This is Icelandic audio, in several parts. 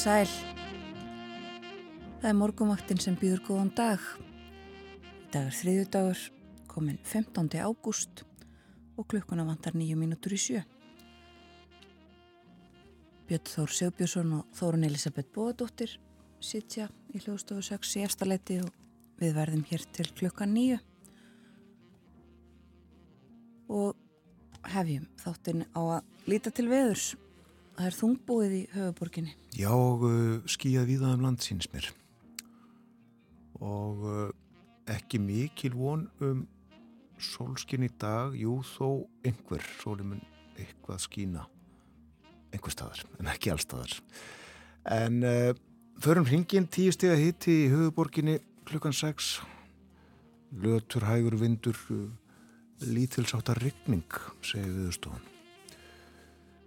sæl. Það er morgumvaktin sem býður góðan dag. Í dag er þriðju dagur, komin 15. ágúst og klukkuna vantar nýju mínútur í sjö. Björn Þór Sjóbjörnsson og Þórun Elisabeth Bóðadóttir sitja í hljóðstofu 6 í eftirleiti og við verðum hér til klukkan nýju. Og hefjum þáttinn á að líta til veðurs. Það er þungbúið í höfuborginni. Já, og uh, skýjað víða um land síns mér. Og uh, ekki mikil von um sólskinn í dag, jú þó einhver, sólinn mun eitthvað skýna einhver staðar, en ekki allstaðar. En uh, förum hringin tíu steg að hitti í höfuborginni klukkan 6. Lötur, hægur, vindur, uh, lítilsáttar rigning, segir viðstofan.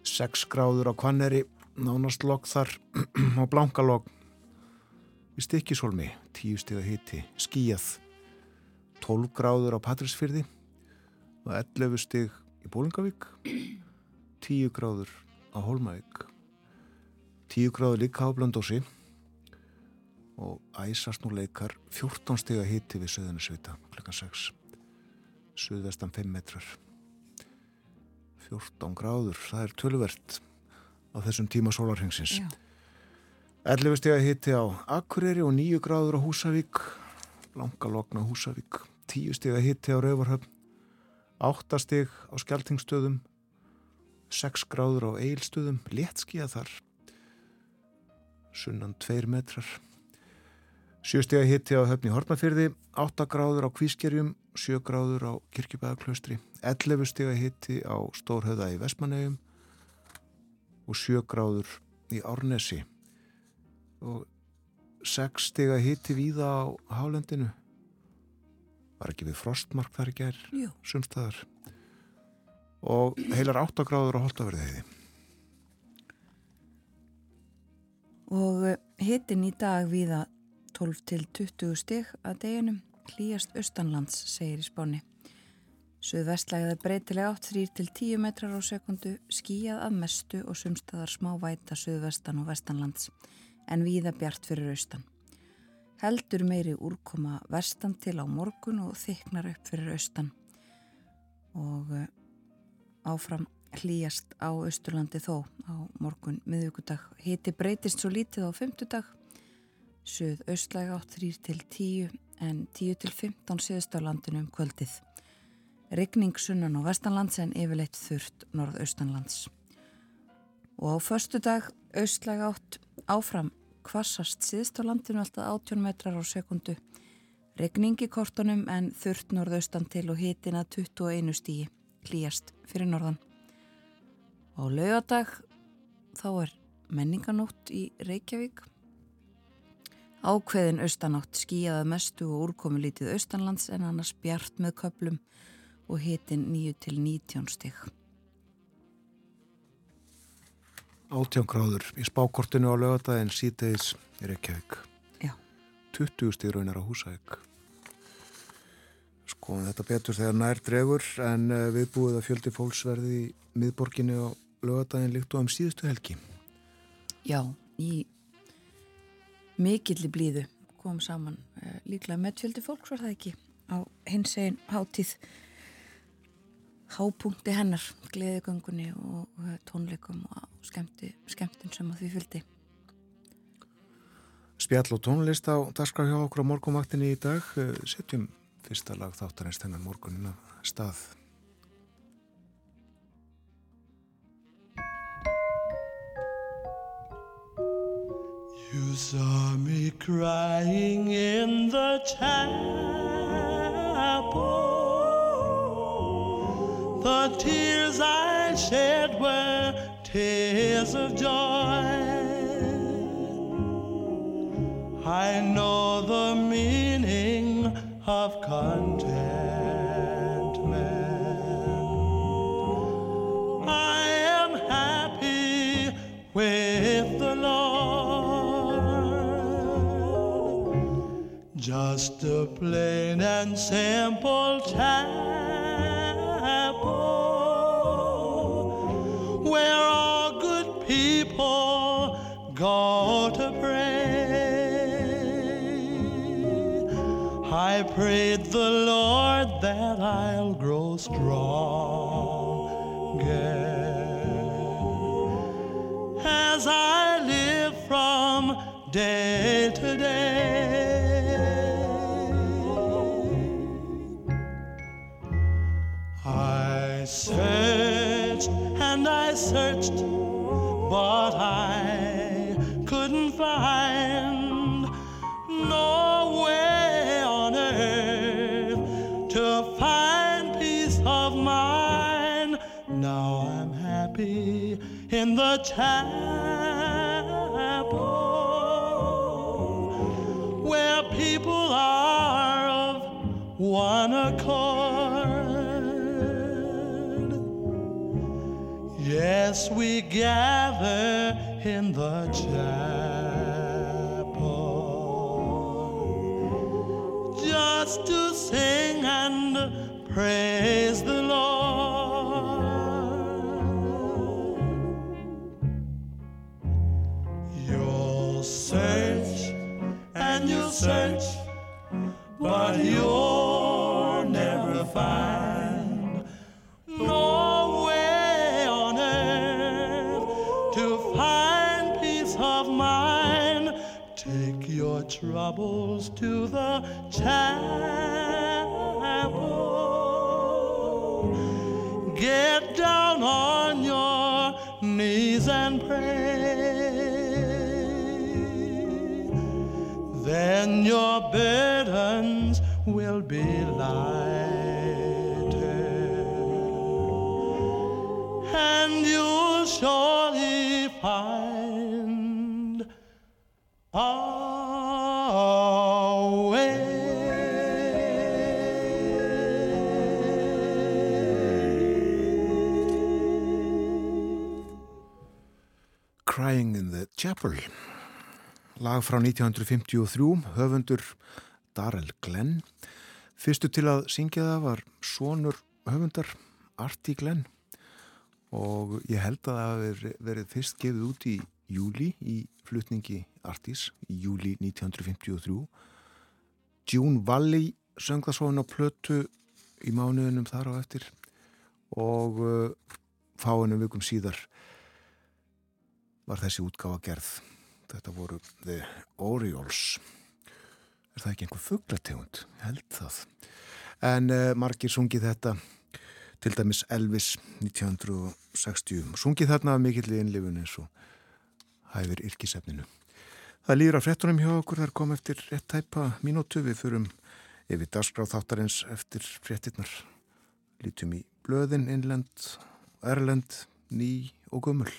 6 gráður á Kvanneri, nánast logg þar á Blankalogg í Stikkisholmi, 10 steg að hitti, skíjað 12 gráður á Patrísfyrði og 11 steg í Bólingavík 10 gráður á Holmavík 10 gráður líka á Blöndósi og æsast nú leikar 14 steg að hitti við Söðunarsvita klukkan 6 Suðvestan 5 metrar 14 gráður, það er tölvert á þessum tíma sólarhengsins. 11 steg hitti á Akureyri og 9 gráður á Húsavík, Langalogna Húsavík, 10 steg hitti á Rauvarhöfn, 8 steg á Skeltingstöðum, 6 gráður á Eilstöðum, léttskíða þar, sunnan 2 metrar. 7 steg hitti á Höfni Hortnafyrði, 8 gráður á Kvískerjum, 7 gráður á Kirkjubæðaklaustri, 11 stiga hitti á Stórhauða í Vestmannegjum og 7 gráður í Árnesi. Og 6 stiga hitti víða á Hálendinu. Var ekki við frostmark þar í gerð sumstaðar og heilar 8 gráður á Holtaverðiði og eh, hittin í dag víða 12 til 20 stig að deginum. Hlýjast austanlands, segir í spáni. Suðvestlægðar breytilega átt 3-10 metrar á sekundu, skíjað að mestu og sumstaðar smá væta suðvestan og vestanlands, en víða bjart fyrir austan. Heldur meiri úrkoma vestan til á morgun og þyknar upp fyrir austan. Og eh, áfram hlýjast á austurlandi þó á morgun miðugudag. Hiti breytist svo lítið á fymtudag, suð austlæg átt 3-10 en 10-15 síðust á landinu um kvöldið. Ryggning sunnan og vestanlands en yfirleitt þurft norðaustanlands. Og á förstu dag austlæg átt áfram kvassast síðust á landinu alltaf 18 metrar á sekundu. Ryggning í kortunum en þurft norðaustan til og hitina 21 stíi, klíjast fyrir norðan. Á laugadag þá er menninganótt í Reykjavík Ákveðin austanátt skíjaða mestu og úrkomi lítið austanlands en annars bjart með köplum og hitin 9 til 19 stygg. Átján gráður í spákortinu á lögadaginn síðdeis er ekki haug. Já. 20 stygg raunar á húsæk. Sko þetta betur þegar nær dregur en eh, við búið að fjöldi fólksverði í miðborginu á lögadaginn líkt og um síðustu helgi. Já, í mikilli blíðu kom saman uh, líklega með fjöldi fólk svo er það ekki á hins einn hátíð hápunkti hennar, gleðugöngunni og, og eh, tónleikum og skemmti, skemmtun sem að því fylgdi. Spjall og tónlist á Darskra hjá okkur á morgumvaktinni í dag. Eh, setjum fyrsta lag þáttarins þennan morgunin af stað. You saw me crying in the chapel The tears I shed were tears of joy. I know the meaning of contentment. I am happy with the Lord. Just a plain and simple chapel I prayed the Lord that I'll grow stronger as I live from day day. Searched and I searched, but I couldn't find no way on earth to find peace of mind. Now I'm happy in the chapel where people are of one accord. Yes, we gather in the chapel just to sing and praise the Lord. You'll search and you'll search, but you'll never find troubles to the chapel. Get down on your knees and pray. Then your burdens will be lighter and you'll surely find a Chapel. Lag frá 1953 höfundur Darrell Glenn. Fyrstu til að syngja það var sonur höfundar Artie Glenn. Og ég held að það hafi verið fyrst gefið út í júli í flutningi Artis í júli 1953 June Valley söng það svona plötu í mánuðunum þar á eftir. Og uh, fáinum vikum síðar var þessi útgáfa gerð? Þetta voru The Orioles. Er það ekki einhver fugglategund held það. En uh, margir sungið þetta. Til dæmis Elvis 1960 sungið þarna mikill innlifun eins og hæfir yrkisefninu. Það líður á frettunum hjá okkur. Þar kom eftir rétt tæpa mínútu. Við fyrum yfir dagskráð þáttarins eftir frettinnar lítum í blöðin, innlend erlend, ný og gummul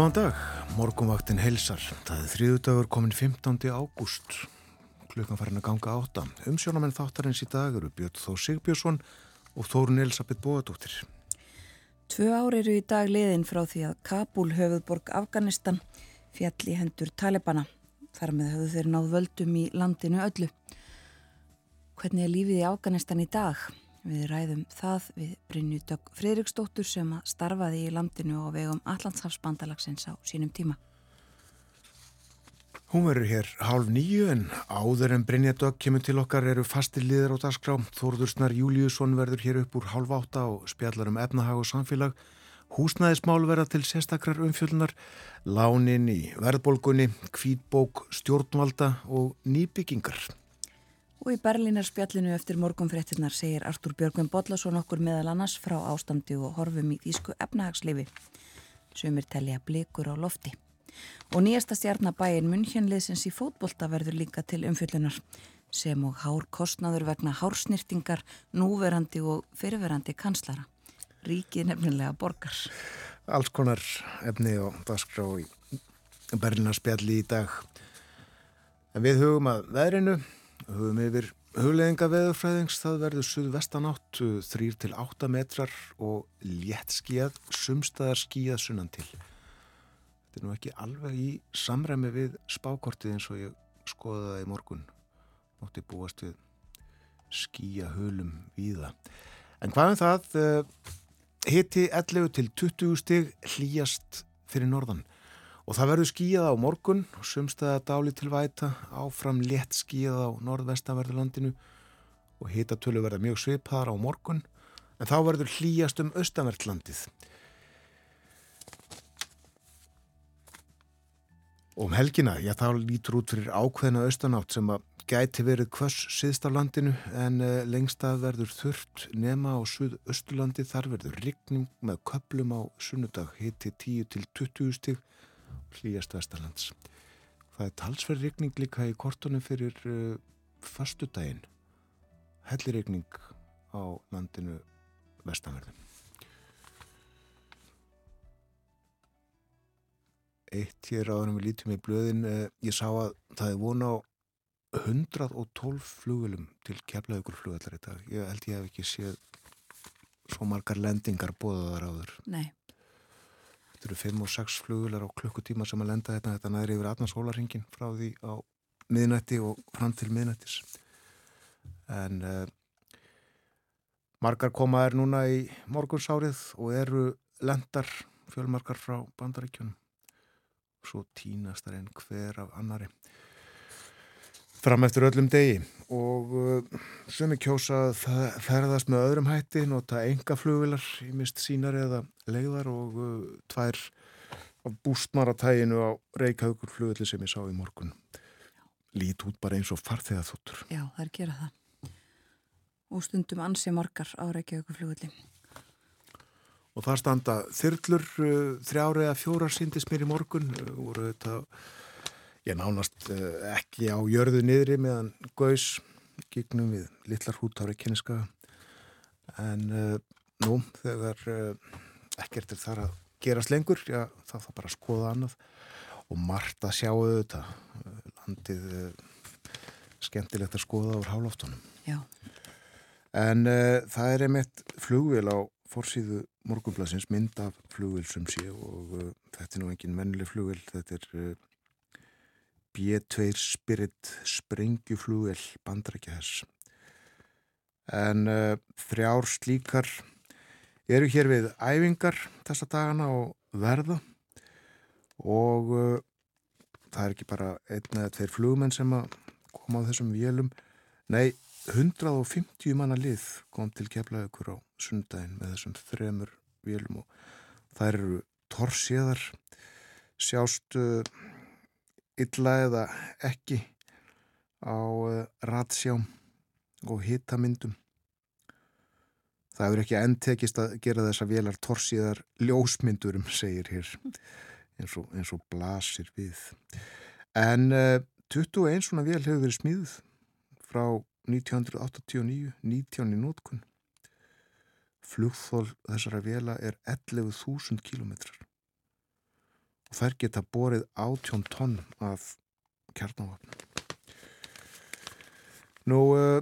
Góðan dag, morgunvaktin heilsar. Það er þriðu dagur komin 15. ágúst. Klukkan farin að ganga átta. Umsjónamenn þáttarins í dag eru Björn Þó Sigbjörnsson og Þórun Elisabeth Bóadóttir. Tvö ári eru í dag liðin frá því að Kabul, höfuðborg Afganistan, fjall í hendur Talibana. Þar með höfðu þeir náð völdum í landinu öllu. Hvernig er lífið í Afganistan í dag? Við ræðum það við Brynju Dögg Fridriksdóttur sem starfaði í landinu og vegum Allandshafsbandalagsins á sínum tíma. Hún verður hér hálf nýju en áður en Brynja Dögg kemur til okkar eru fastir liðar á dagskrá. Þórðursnar Júliusson verður hér upp úr hálf átta og spjallar um efnahag og samfélag. Húsnæðismál verða til sérstakrar umfjöldunar, lánin í verðbólgunni, kvítbók, stjórnvalda og nýbyggingar. Og í Berlínarspjallinu eftir morgunfrettinnar segir Artúr Björgvin Bodlasson okkur meðal annars frá ástandi og horfum í þýsku efnahagslifi sem er telja blikur á lofti. Og nýjasta stjarnabæin munnhjönliðsins í fótbolta verður líka til umfyllunar sem og hár kostnaður vegna hársnýrtingar, núverandi og fyrirverandi kanslara. Ríkið nefnilega borgar. Alls konar efni og dasgrá í Berlínarspjalli í dag. En við hugum að veðrinu höfum yfir hugleðinga veðurfræðings það verður suðvestanátt 3-8 metrar og létt skíðað sumstaðar skíðað sunnan til þetta er nú ekki alveg í samræmi við spákortið eins og ég skoða það í morgun. Nótti búast við skíja hölum víða. En hvað er það eh, hitti 11 til 20 stig hlýjast fyrir norðan Og það verður skíjað á morgun, sumstaða dáli til væta, áfram létt skíjað á norðvestanverðurlandinu og hitatölu verða mjög svipaðar á morgun, en þá verður hlýjast um austanverðlandið. Og um helgina, já þá lítur út fyrir ákveðna austanátt sem að gæti verið hvers síðst á landinu en uh, lengst að verður þurft nema á suðausturlandi. Þar verður rigning með köplum á sunnudag hitti 10 til 20 stíg hlýjast Vestarlands. Það er talsverð regning líka í kortunum fyrir uh, fastudaginn. Helliregning á landinu vestanverðum. Eitt hér áður við lítum í blöðin, uh, ég sá að það er vona á 112 flugulum til keflaugur flugallar í dag. Ég held ég hef ekki séð svo margar lendingar bóðaðar áður. Nei. Þetta eru 5 og 6 flugular á klukkutíma sem að lenda þetta. Þetta næri yfir 18 sólarhingin frá því á miðnætti og fram til miðnættis. En uh, margar koma er núna í morgunsárið og eru lendar fjölmarkar frá bandaríkjunum. Svo tínast þar einn hver af annari fram eftir öllum degi. Og uh, sumi kjósa að ferðast með öðrum hætti, nota enga flugvilar í mist sínar eða leiðar og uh, tvær af bústmaratæginu á Reykjavíkur flugvilli sem ég sá í morgun. Lít út bara eins og farþeða þúttur Já, það er gera það. Og stundum ansi margar á Reykjavíkur flugvilli Og það standa þyrlur uh, þrjára eða fjóra síndis mér í morgun voru þetta ég nánast uh, ekki á jörðu niðri meðan Gauðs gegnum við litlar húttári kynneska. En uh, nú þegar uh, ekkert er þar að gerast lengur já þá þá bara skoða annað. Og margt að sjáu þetta landið skemmtilegt að skoða á hálóftunum En það er einmitt flugvél á fórsíðu morgunblasins mynd af flugvél sem sé og þetta er nú engin mennileg flugvél þetta er B2 Spirit sprengjuflugvel bandrækja þess. En uh, þrjár slíkar eru hér við æfingar þessa dagana og verða og uh, það er ekki bara einn eða tveir flugmenn sem að koma á þessum vélum. Nei, 150 manna lið kom til keflaðugur á sundaginn með þessum þremur vélum og það eru torsiðar sjást uh, illa eða ekki á uh, ratsjám og hitamyndum. Það hefur ekki endtekist að gera þessa velar torsiðar ljósmyndurum, segir hér, eins og, eins og blasir við. En uh, 21 svona vel hefur verið smíðuð frá 1989, 19 í nótkun. Flugþól þessara vela er 11.000 kílometrar og þær geta borið átjón tonn af kjarnavapn. Nú, uh,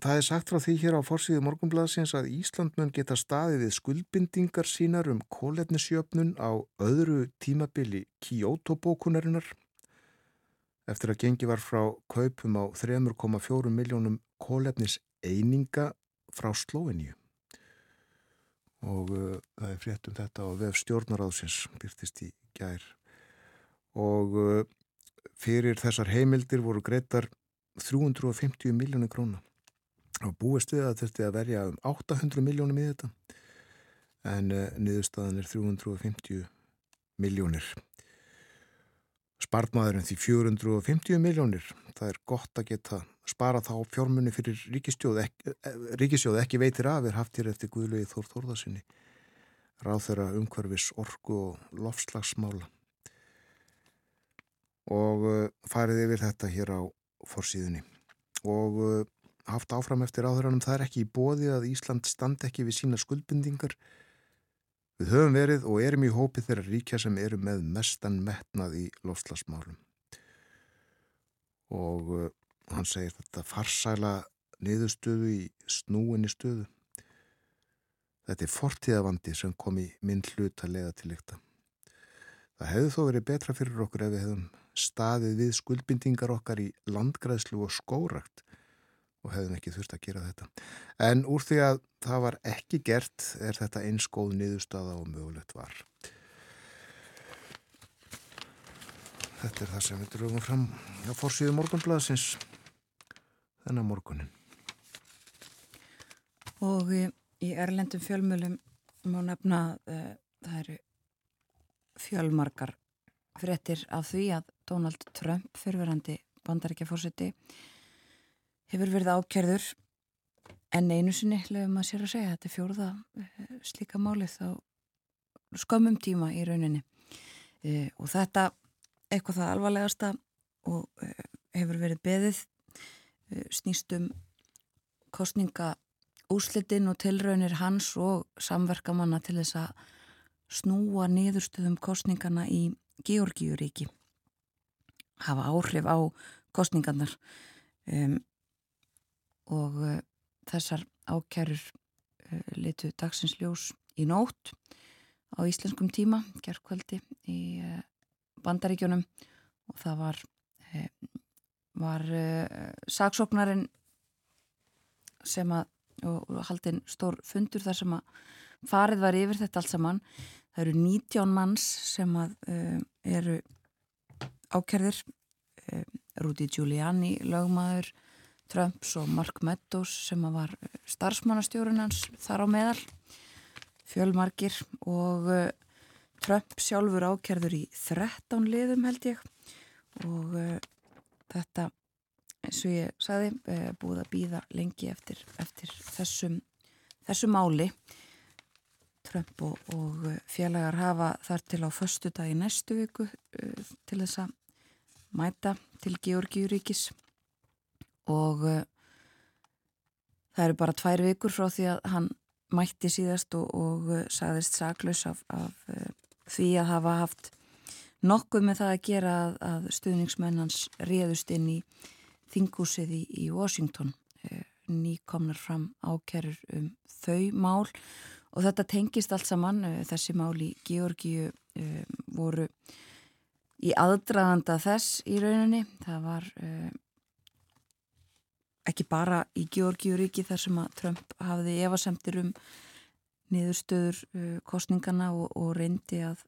það er sagt frá því hér á fórsíðu morgunblaðsins að Íslandmenn geta staðið við skuldbindingar sínar um kólefnisjöfnun á öðru tímabili Kyoto-bókunarinnar eftir að gengi var frá kaupum á 3,4 miljónum kólefnis eininga frá Slóiníu og uh, það er frétt um þetta og vef stjórnaráðsins byrtist í gær. Og uh, fyrir þessar heimildir voru greitar 350 miljónir króna. Og búist við að þetta verja um 800 miljónum í þetta. En uh, niðurstaðan er 350 miljónir spartmaðurinn því 450 miljónir það er gott að geta spara þá fjármunni fyrir ríkisjóð ekki, eh, ríkisjóð ekki veitir af er haft hér eftir Guðlögi Þór Þórðarsinni ráð þeirra umhverfis orgu og lofslagsmála og uh, farið yfir þetta hér á forsíðunni. Og uh, haft áfram eftir áþuranum það er ekki í bóði að Ísland standi ekki við sína skuldbindingar. Við höfum verið og erum í hópi þeirra ríkja sem eru með mestan metnað í lofslagsmálum og uh, hann segir þetta farsæla niðurstöðu í snúinni stöðu þetta er fortíðavandi sem kom í minn hlut að leiða til ykta það hefði þó verið betra fyrir okkur ef við hefðum staðið við skuldbindingar okkar í landgræðslu og skórakt og hefðum ekki þurft að gera þetta. En úr því að það var ekki gert er þetta eins góð niðurstöða og mögulegt var. Þetta er það sem við drögum fram á fórsíðu morgunblæðsins þennan morgunin. Og í erlendum fjölmjölum má nefna uh, það eru fjölmarkar frettir af því að Donald Trump, fyrverandi bandaríkjafórseti, hefur verið ákjörður en einu sinni, lefum að sér að segja, þetta er fjórða uh, slíka málið á skömmum tíma í rauninni. Uh, og þetta, eitthvað það alvarlegasta og hefur verið beðið Eh, snýstum kostninga úslitin og tilraunir hans og samverkamanna til þess að snúa niðurstuðum kostningana í Georgíuríki hafa áhrif á kostningarnar um, og uh, þessar ákjærur uh, litu dagsins ljós í nótt á íslenskum tíma gerðkvöldi í uh, bandaríkjónum og það var var saksóknarinn sem að og haldinn stór fundur þar sem að farið var yfir þetta allt saman. Það eru 19 manns sem að uh, eru ákerðir uh, Rúdi Giuliani lögmaður Trumps og Mark Meadows sem að var starfsmannastjórun hans þar á meðal. Fjölmarkir og Trump sjálfur ákerður í 13 liðum held ég. Og þetta eins og ég saði eh, búið að býða lengi eftir, eftir þessum, þessum máli. Trump og, og félagar hafa þar til á förstu dag í næstu viku uh, til þess að mæta til Georgiuríkis og uh, það eru bara tvær vikur frá því að hann mætti síðast og, og sagðist saklaus af, af því að hafa haft nokkuð með það að gera að, að stuðningsmennans réðust inn í þingúsið í, í Washington. Eh, nýkomnar fram ákerur um þau mál og þetta tengist allt saman. Eh, þessi mál í Georgiu eh, voru í aðdraðanda þess í rauninni. Það var ekki bara í Georgiuríki þar sem að Trump hafði evasemtir um niðurstöður kostningana og, og reyndi að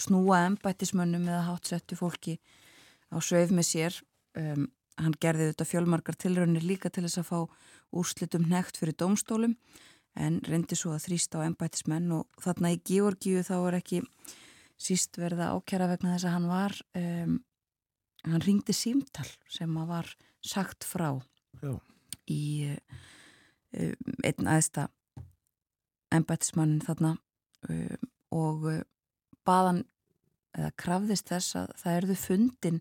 snúa ennbættismönnum eða hátsettu fólki á sögf með sér um, hann gerði þetta fjölmarkar tilraunir líka til þess að fá úrslitum nekt fyrir domstólum en reyndi svo að þrýsta á ennbættismenn og þarna í Georgíu þá er ekki síst verða ákjara vegna þess að hann var um, hann ringdi símtal sem að var sagt frá Já. í um, einn aðsta ennbættismannin þarna um, og baðan eða krafðist þess að það erðu fundin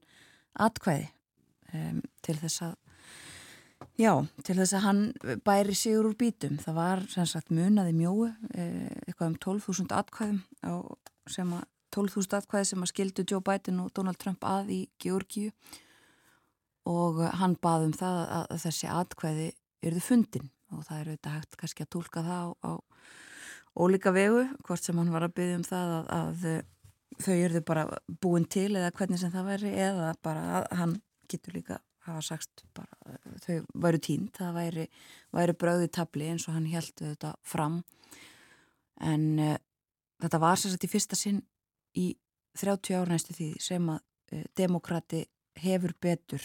atkvæði um, til þess að já, til þess að hann bæri sigur úr bítum. Það var sem sagt munaði mjóu, eh, eitthvað um 12.000 atkvæðum á, sem að 12.000 atkvæði sem að skildu Joe Biden og Donald Trump að í Georgíu og hann bað um það að, þessi atkvæði eruðu fundin og það eru þetta hægt kannski að tólka það á, á ólíka vegu, hvort sem hann var að byggja um það að, að þau eruðu bara búin til eða hvernig sem það væri eða bara að hann getur líka hafa sagt bara þau væru tínt, það væri, væri bröði tabli eins og hann heldu þetta fram. En uh, þetta var sérstaklega í fyrsta sinn í 30 ára næstu því sem að uh, demokrati hefur betur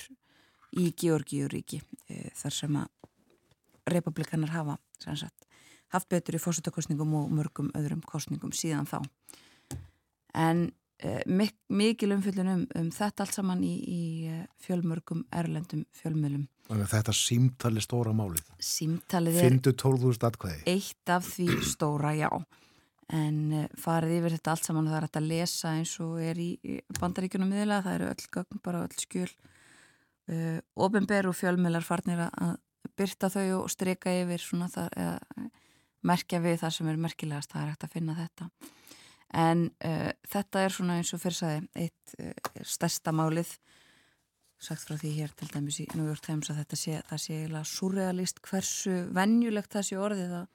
í Georgíuríki uh, þar sem að republikanar hafa sagt, haft betur í fórsettakostningum og mörgum öðrum kostningum síðan þá. En Mik mikil umfyllun um, um þetta allt saman í, í fjölmörgum erlendum fjölmjölum Þetta símtali stóra málið. Símtalið er Findu 12.000 atkvæði. Eitt af því stóra, já. En farið yfir þetta allt saman það er að lesa eins og er í bandaríkunum miðla, það eru öll gögn bara öll skjöl. Uh, ofinber og fjölmjölar farnir að byrta þau og streka yfir svona það, eða, merkja við það sem er merkilegast, það er hægt að finna þetta en uh, þetta er svona eins og fyrrsaði eitt uh, stærsta málið sagt frá því hér til dæmis í New York Times að þetta sé, það sé eiginlega surrealist hversu vennjulegt það sé orðið að,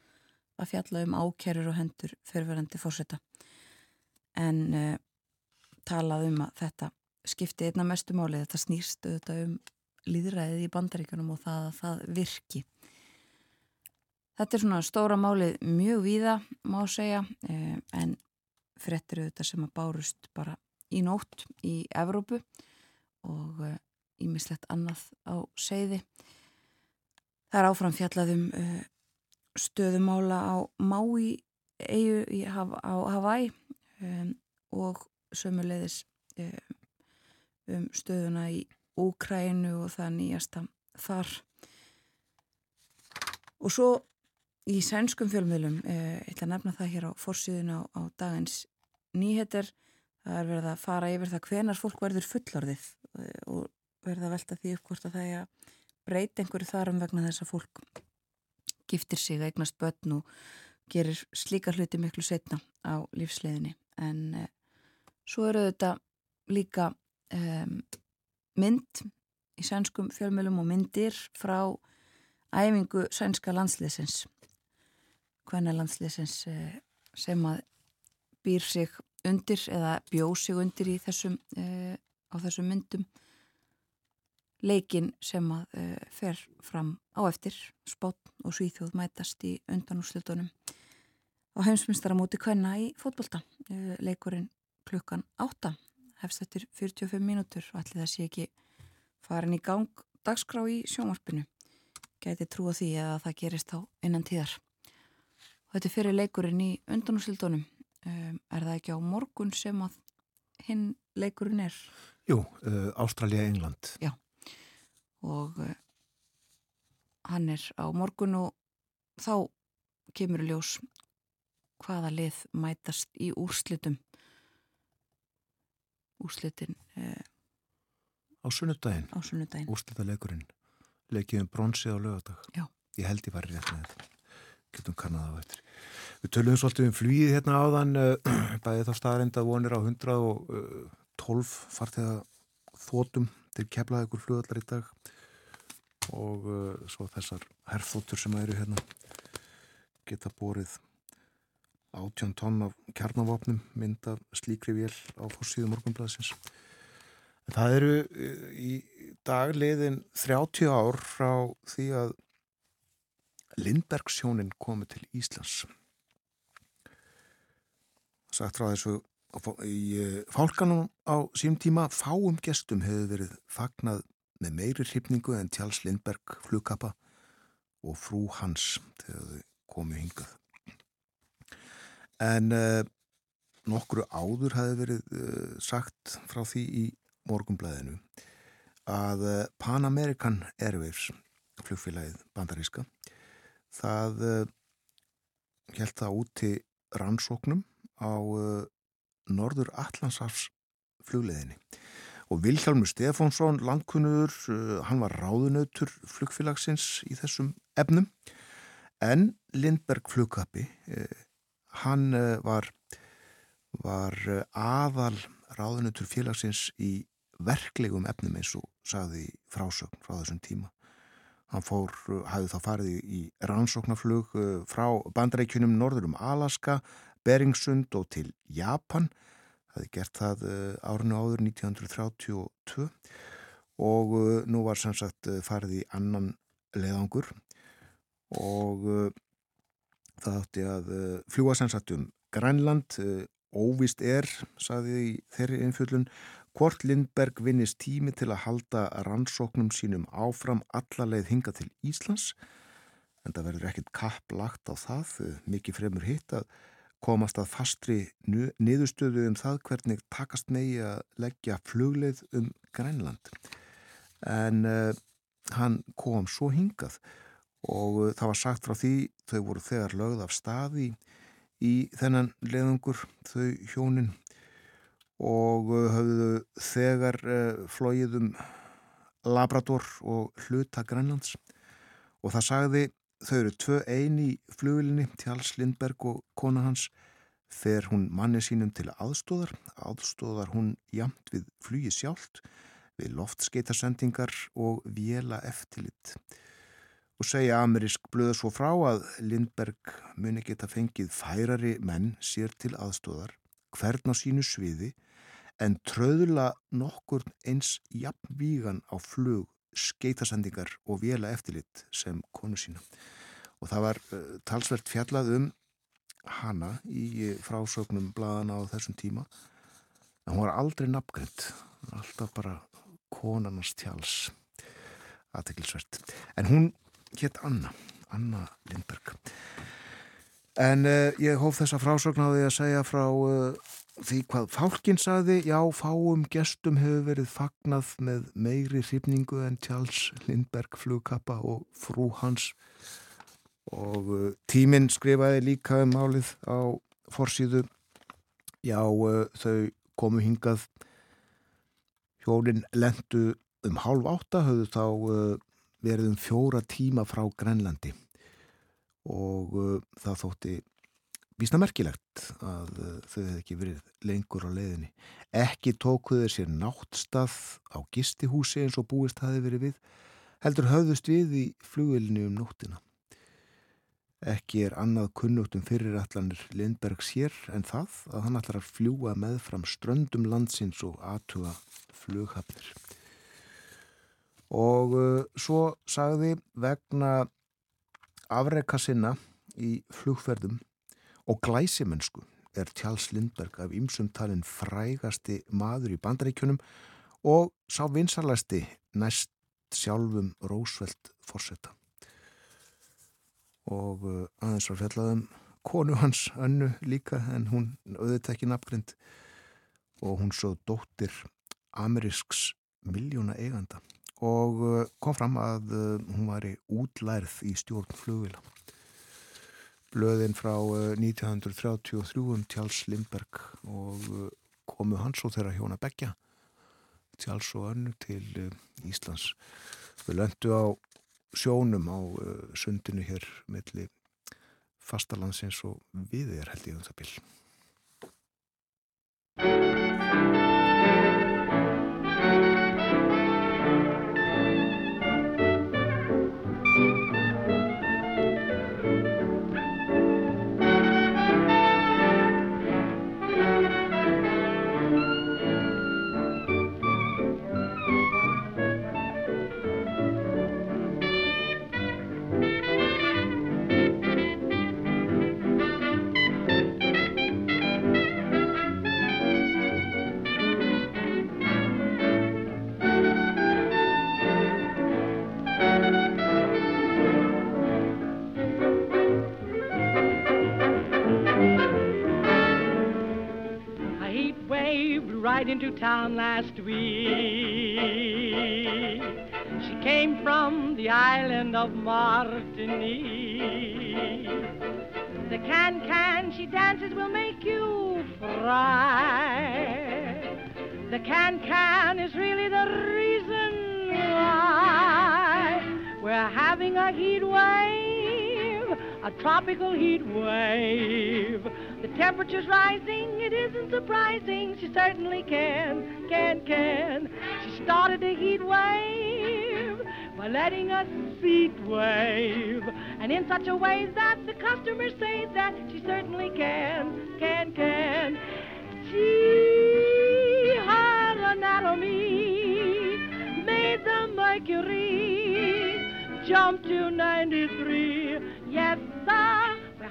að fjalla um ákerur og hendur fyrirverandi fórseta en uh, talað um að þetta skipti einna mestu málið, þetta snýst auðvitað um líðræðið í bandaríkunum og það að það virki. Þetta er svona stóra málið mjög víða má segja en frettir auðvitað sem að bárust bara í nótt í Evrópu og ímislegt uh, annað á seiði. Það er áfram fjallaðum uh, stöðumála á Maui eigu í, á Hawaii um, og sömuleiðis um, stöðuna í Úkrænu og það nýjasta þar. Og svo í sænskum fjölmiðlum, eh, ég ætla að nefna það hér á fórsíðun á, á dagins nýheter, það er verið að fara yfir það hvenar fólk verður fullorðið eh, og verið að velta því upp hvort að það er að breyta einhverju þarum vegna þess að fólk giftir sig eignast börn og gerir slíka hluti miklu setna á lífsleðinni en eh, svo eru þetta líka um, mynd í sænskum fjölmjölum og myndir frá æfingu sænska landsliðsins kvennalandsliðsins eh, sem að býr sig undir eða bjóð sig undir í þessum uh, á þessum myndum. Leikin sem að uh, fer fram á eftir spott og svíþjóð mætast í undanúslutunum á heimsmyndstar á móti kvenna í fótbolta. Uh, leikurinn klukkan 8 hefst eftir 45 mínútur og allir það sé ekki farin í gang dagskrá í sjónvarpinu. Gæti trúa því að það gerist á innan tíðar. Og þetta fyrir leikurinn í undanúslutunum um, er það ekki á morgun sem að hinn leikurinn er? Jú, uh, Ástralja-England. Já, og uh, hann er á morgun og þá kemur ljós hvaða lið mætast í úrslitum. Úrslitin... Uh, á sunnudaginn? Á sunnudaginn. Úrslitaleikurinn. Leikiðum bronsið á lögadag. Já. Ég held ég var rétt með þetta. Getum kannad á eftir. Við töluðum svolítið um flýið hérna áðan, uh, bæði þá staðarenda vonir á 112 farþeða þótum til keflaði ykkur flugallar í dag og uh, svo þessar herrþóttur sem eru hérna geta borið 18 tonn af kjarnavopnum mynda slíkri vél á fórsíðu morgunblæðsins. Það eru uh, í dagliðin 30 ár frá því að Lindbergsjónin komi til Íslands sagt frá þessu í eh, fálkanum á sím tíma fáum gestum hefur verið fagnað með meiri hrifningu en Tjáls Lindberg flugkappa og frú hans þegar þau komu hingað. En uh, nokkru áður hafi verið uh, sagt frá því í morgumblæðinu að Pan American Airwaves flugfélagið bandaríska það held það úti rannsóknum á uh, Norður Allandsafs flugleðinni og Vilhelmur Stefánsson, landkunnur, uh, hann var ráðunautur flugfélagsins í þessum efnum en Lindberg flugkappi, hann var var eh, aðal ráðunutur félagsins í verklegum efnum eins og saði frásögn frá þessum tíma. Hann fór, hafði þá farið í rannsóknarflug frá bandreikjunum norður um Alaska, Beringsund og til Japan. Það hefði gert það árinu áður 1932 og nú var sem sagt farið í annan leðangur og það átti að fljúa sem sagt um Grænland, óvist er, saði þeirri innfjöldun, hvort Lindberg vinnist tími til að halda rannsóknum sínum áfram allarleið hinga til Íslands, en það verður ekkert kapp lagt á það, mikið fremur hitt að komast að fastri niðurstöðu um það hvernig takast megi að leggja flugleið um Grænland. En uh, hann kom svo hingað og uh, það var sagt frá því þau voru þegar lögð af staði í þennan leðungur þau hjónin og uh, höfðu þegar uh, flóið um Labrador og hluta Grænlands. Og það sagði þau eru tvö eini í flugvilinni Tjáls Lindberg og kona hans fer hún manni sínum til aðstóðar aðstóðar hún jamt við flugi sjálft við loftskeitasendingar og vjela eftirlitt og segja amerísk blöða svo frá að Lindberg muni geta fengið færari menn sér til aðstóðar hvern á sínu sviði en tröðula nokkur eins jafnvígan á flug skeitasendingar og vela eftirlit sem konu sína. Og það var uh, talsvert fjallað um hana í uh, frásögnum bladana á þessum tíma. En hún var aldrei nafngrind alltaf bara konarnas tjáls aðtekilsvert en hún hétt Anna, Anna Lindberg. En uh, ég hóf þessa frásögn á því að segja frá uh, því hvað fálkinn sagði, já, fáum gestum hefur verið fagnað með meiri hrifningu en Charles Lindberg flugkappa og frú hans. Og uh, tíminn skrifaði líka um málið á forsýðu, já, þau komu hingað. Hjónin lendu um hálf átta, höfðu þá verið um fjóra tíma frá Grænlandi og uh, það þótti vísna merkilegt að uh, þau hefði ekki verið lengur á leiðinni. Ekki tókuðu sér náttstað á gistihúsi eins og búist hafi verið við, heldur höfðust við í flugilinu um nóttina. Ekki er annað kunnugtum fyrirætlanir Lindberg sér en það að hann ætlar að fljúa með fram ströndum landsins og aðtuga flughafnir og uh, svo sagði vegna afreika sinna í flugferðum og glæsimönsku er Tjáls Lindberg af ymsumtalinn frægasti maður í bandaríkjunum og sá vinsalasti næst sjálfum Rósveld Forsetta og uh, aðeins var fjallaðum konu hans önnu líka en hún auðvitað ekki nafngrind og hún svo dóttir amerísks miljóna eiganda og uh, kom fram að uh, hún var í útlærð í stjórn flugvila. Blöðin frá 1933 uh, um Tjáls Lindberg og komu hans og þeirra hjóna Beggja Tjáls og önnu til Íslands. Við löndu á sjónum á sundinu hér melli fastalandsins og við er held ég um það bíl. Right into town last week. She came from the island of Martinique. The can-can she dances will make you fry. The can-can is really the reason why we're having a heat wave, a tropical heat wave The temperature's rising, it isn't surprising. She certainly can, can, can. She started a heat wave by letting us feet wave. And in such a way that the customers say that she certainly can, can, can. She, her anatomy made the mercury jump to 93. Yes, sir,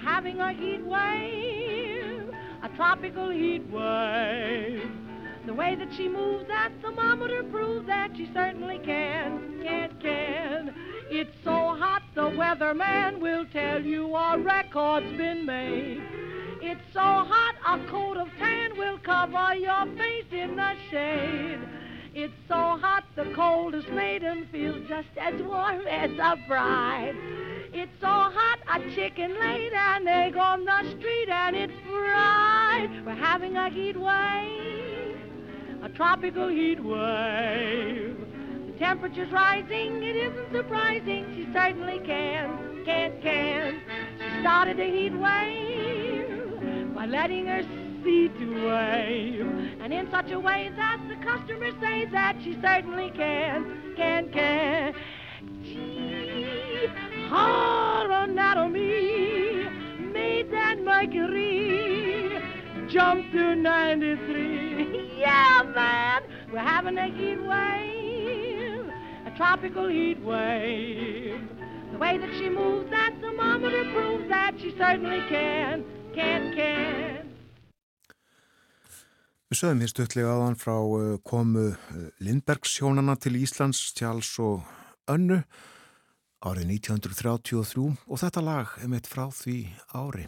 having a heat wave, a tropical heat wave. The way that she moves, that thermometer proves that she certainly can, can, can. It's so hot, the weatherman will tell you a record's been made. It's so hot, a coat of tan will cover your face in the shade. It's so hot, the coldest maiden feels just as warm as a bride. It's so hot, a chicken laid an egg on the street and it's fried. We're having a heat wave, a tropical heat wave. The temperature's rising, it isn't surprising. She certainly can, can, can. She started a heat wave by letting her seat to wave. And in such a way that the customers say that she certainly can, can, can. Gee, her anatomy made that mercury jump to 93. yeah, man, we're having a heat wave, a tropical heat wave. The way that she moves, that thermometer proves that she certainly can, can, can. Við sögum hér stuttlega áðan frá uh, komu uh, Lindbergs hjónana til Íslands, Tjáls og Önnu árið 1933 og þetta lag er mitt frá því ári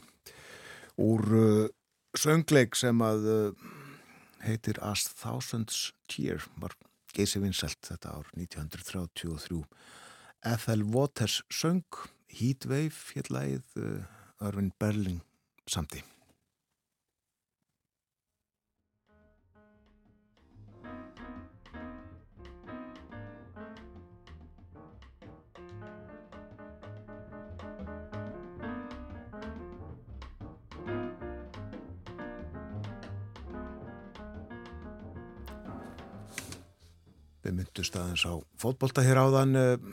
úr uh, söngleik sem að heitir As Thousands Tear var geysi vinnselt þetta ár 1933 F.L. Waters söng Heatwave hér lagið Örvin Berling samti Við myndust aðeins á fótbolta hér áðan eh,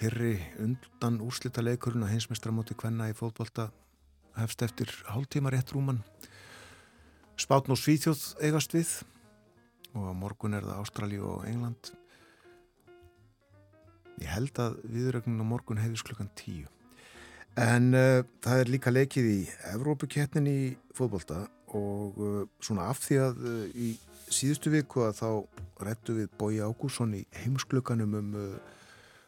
fyrri undan úrslita leikurinn að heimsmeistramóti hvenna í fótbolta hefst eftir hálftíma rétt rúman. Spátn og Svíþjóð eigast við og á morgun er það Ástrali og England. Ég held að viðrögnin á morgun hefðis klukkan tíu. En uh, það er líka leikið í Evrópuketnin í fótbolta og uh, svona af því að uh, í síðustu viku að þá rettu við Bói Ágússon í heimsklukanum um uh,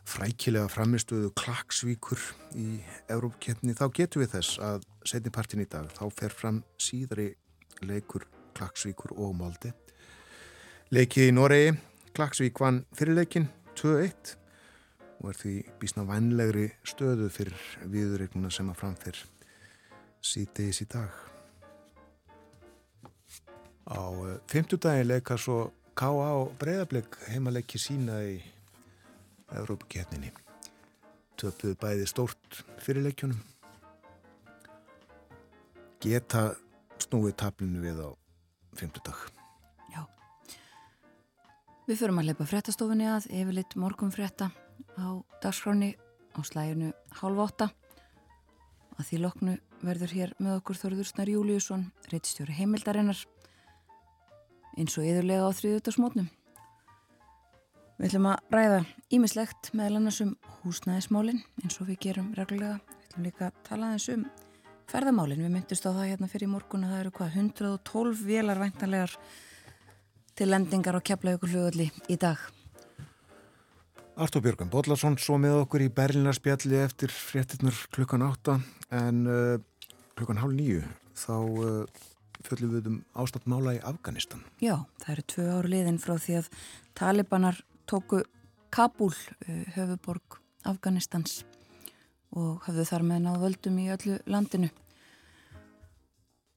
frækilega framistuðu klaksvíkur í Európkeppni þá getur við þess að setni partin í dag þá fer fram síðari leikur klaksvíkur og máldi leikið í Noregi klaksvík vann fyrirleikin 2-1 og er því bísna vænlegri stöðu fyrir viðregnuna sem að framfyr síðdeis í dag Á uh, fymtudagin leika svo K.A. og Breiðarbleik heimaleiki sína í Európa-ketninni. Töpuðu bæði stórt fyrirleikjunum. Geta snúið tablinu við á fymtudag. Já. Við förum að leipa frettastofunni að yfirleitt morgum fretta á dagskráni á slæginu hálf åtta. Að því loknu verður hér með okkur Þorður Snar Júliusson, reittstjóri heimildarinnar eins og yðurlega á þrjöðutarsmótnum. Við ætlum að ræða ímislegt meðal annars um húsnæðismálinn eins og við gerum reglulega. Við ætlum líka að tala aðeins um ferðamálinn. Við myndist á það hérna fyrir morgun að það eru hvað 112 vélar væntanlegar til lendingar og kepla ykkur hlugulli í dag. Artur Björgum Bodlason svo með okkur í Berlinarspjalli eftir fréttinur klukkan 8 en uh, klukkan hálf nýju þá uh, fjöldum við um ástandmála í Afganistan. Já, það eru tvö ár liðin frá því að talibanar tóku Kabul, uh, höfuborg Afganistans og hafðu þar með náðu völdum í öllu landinu.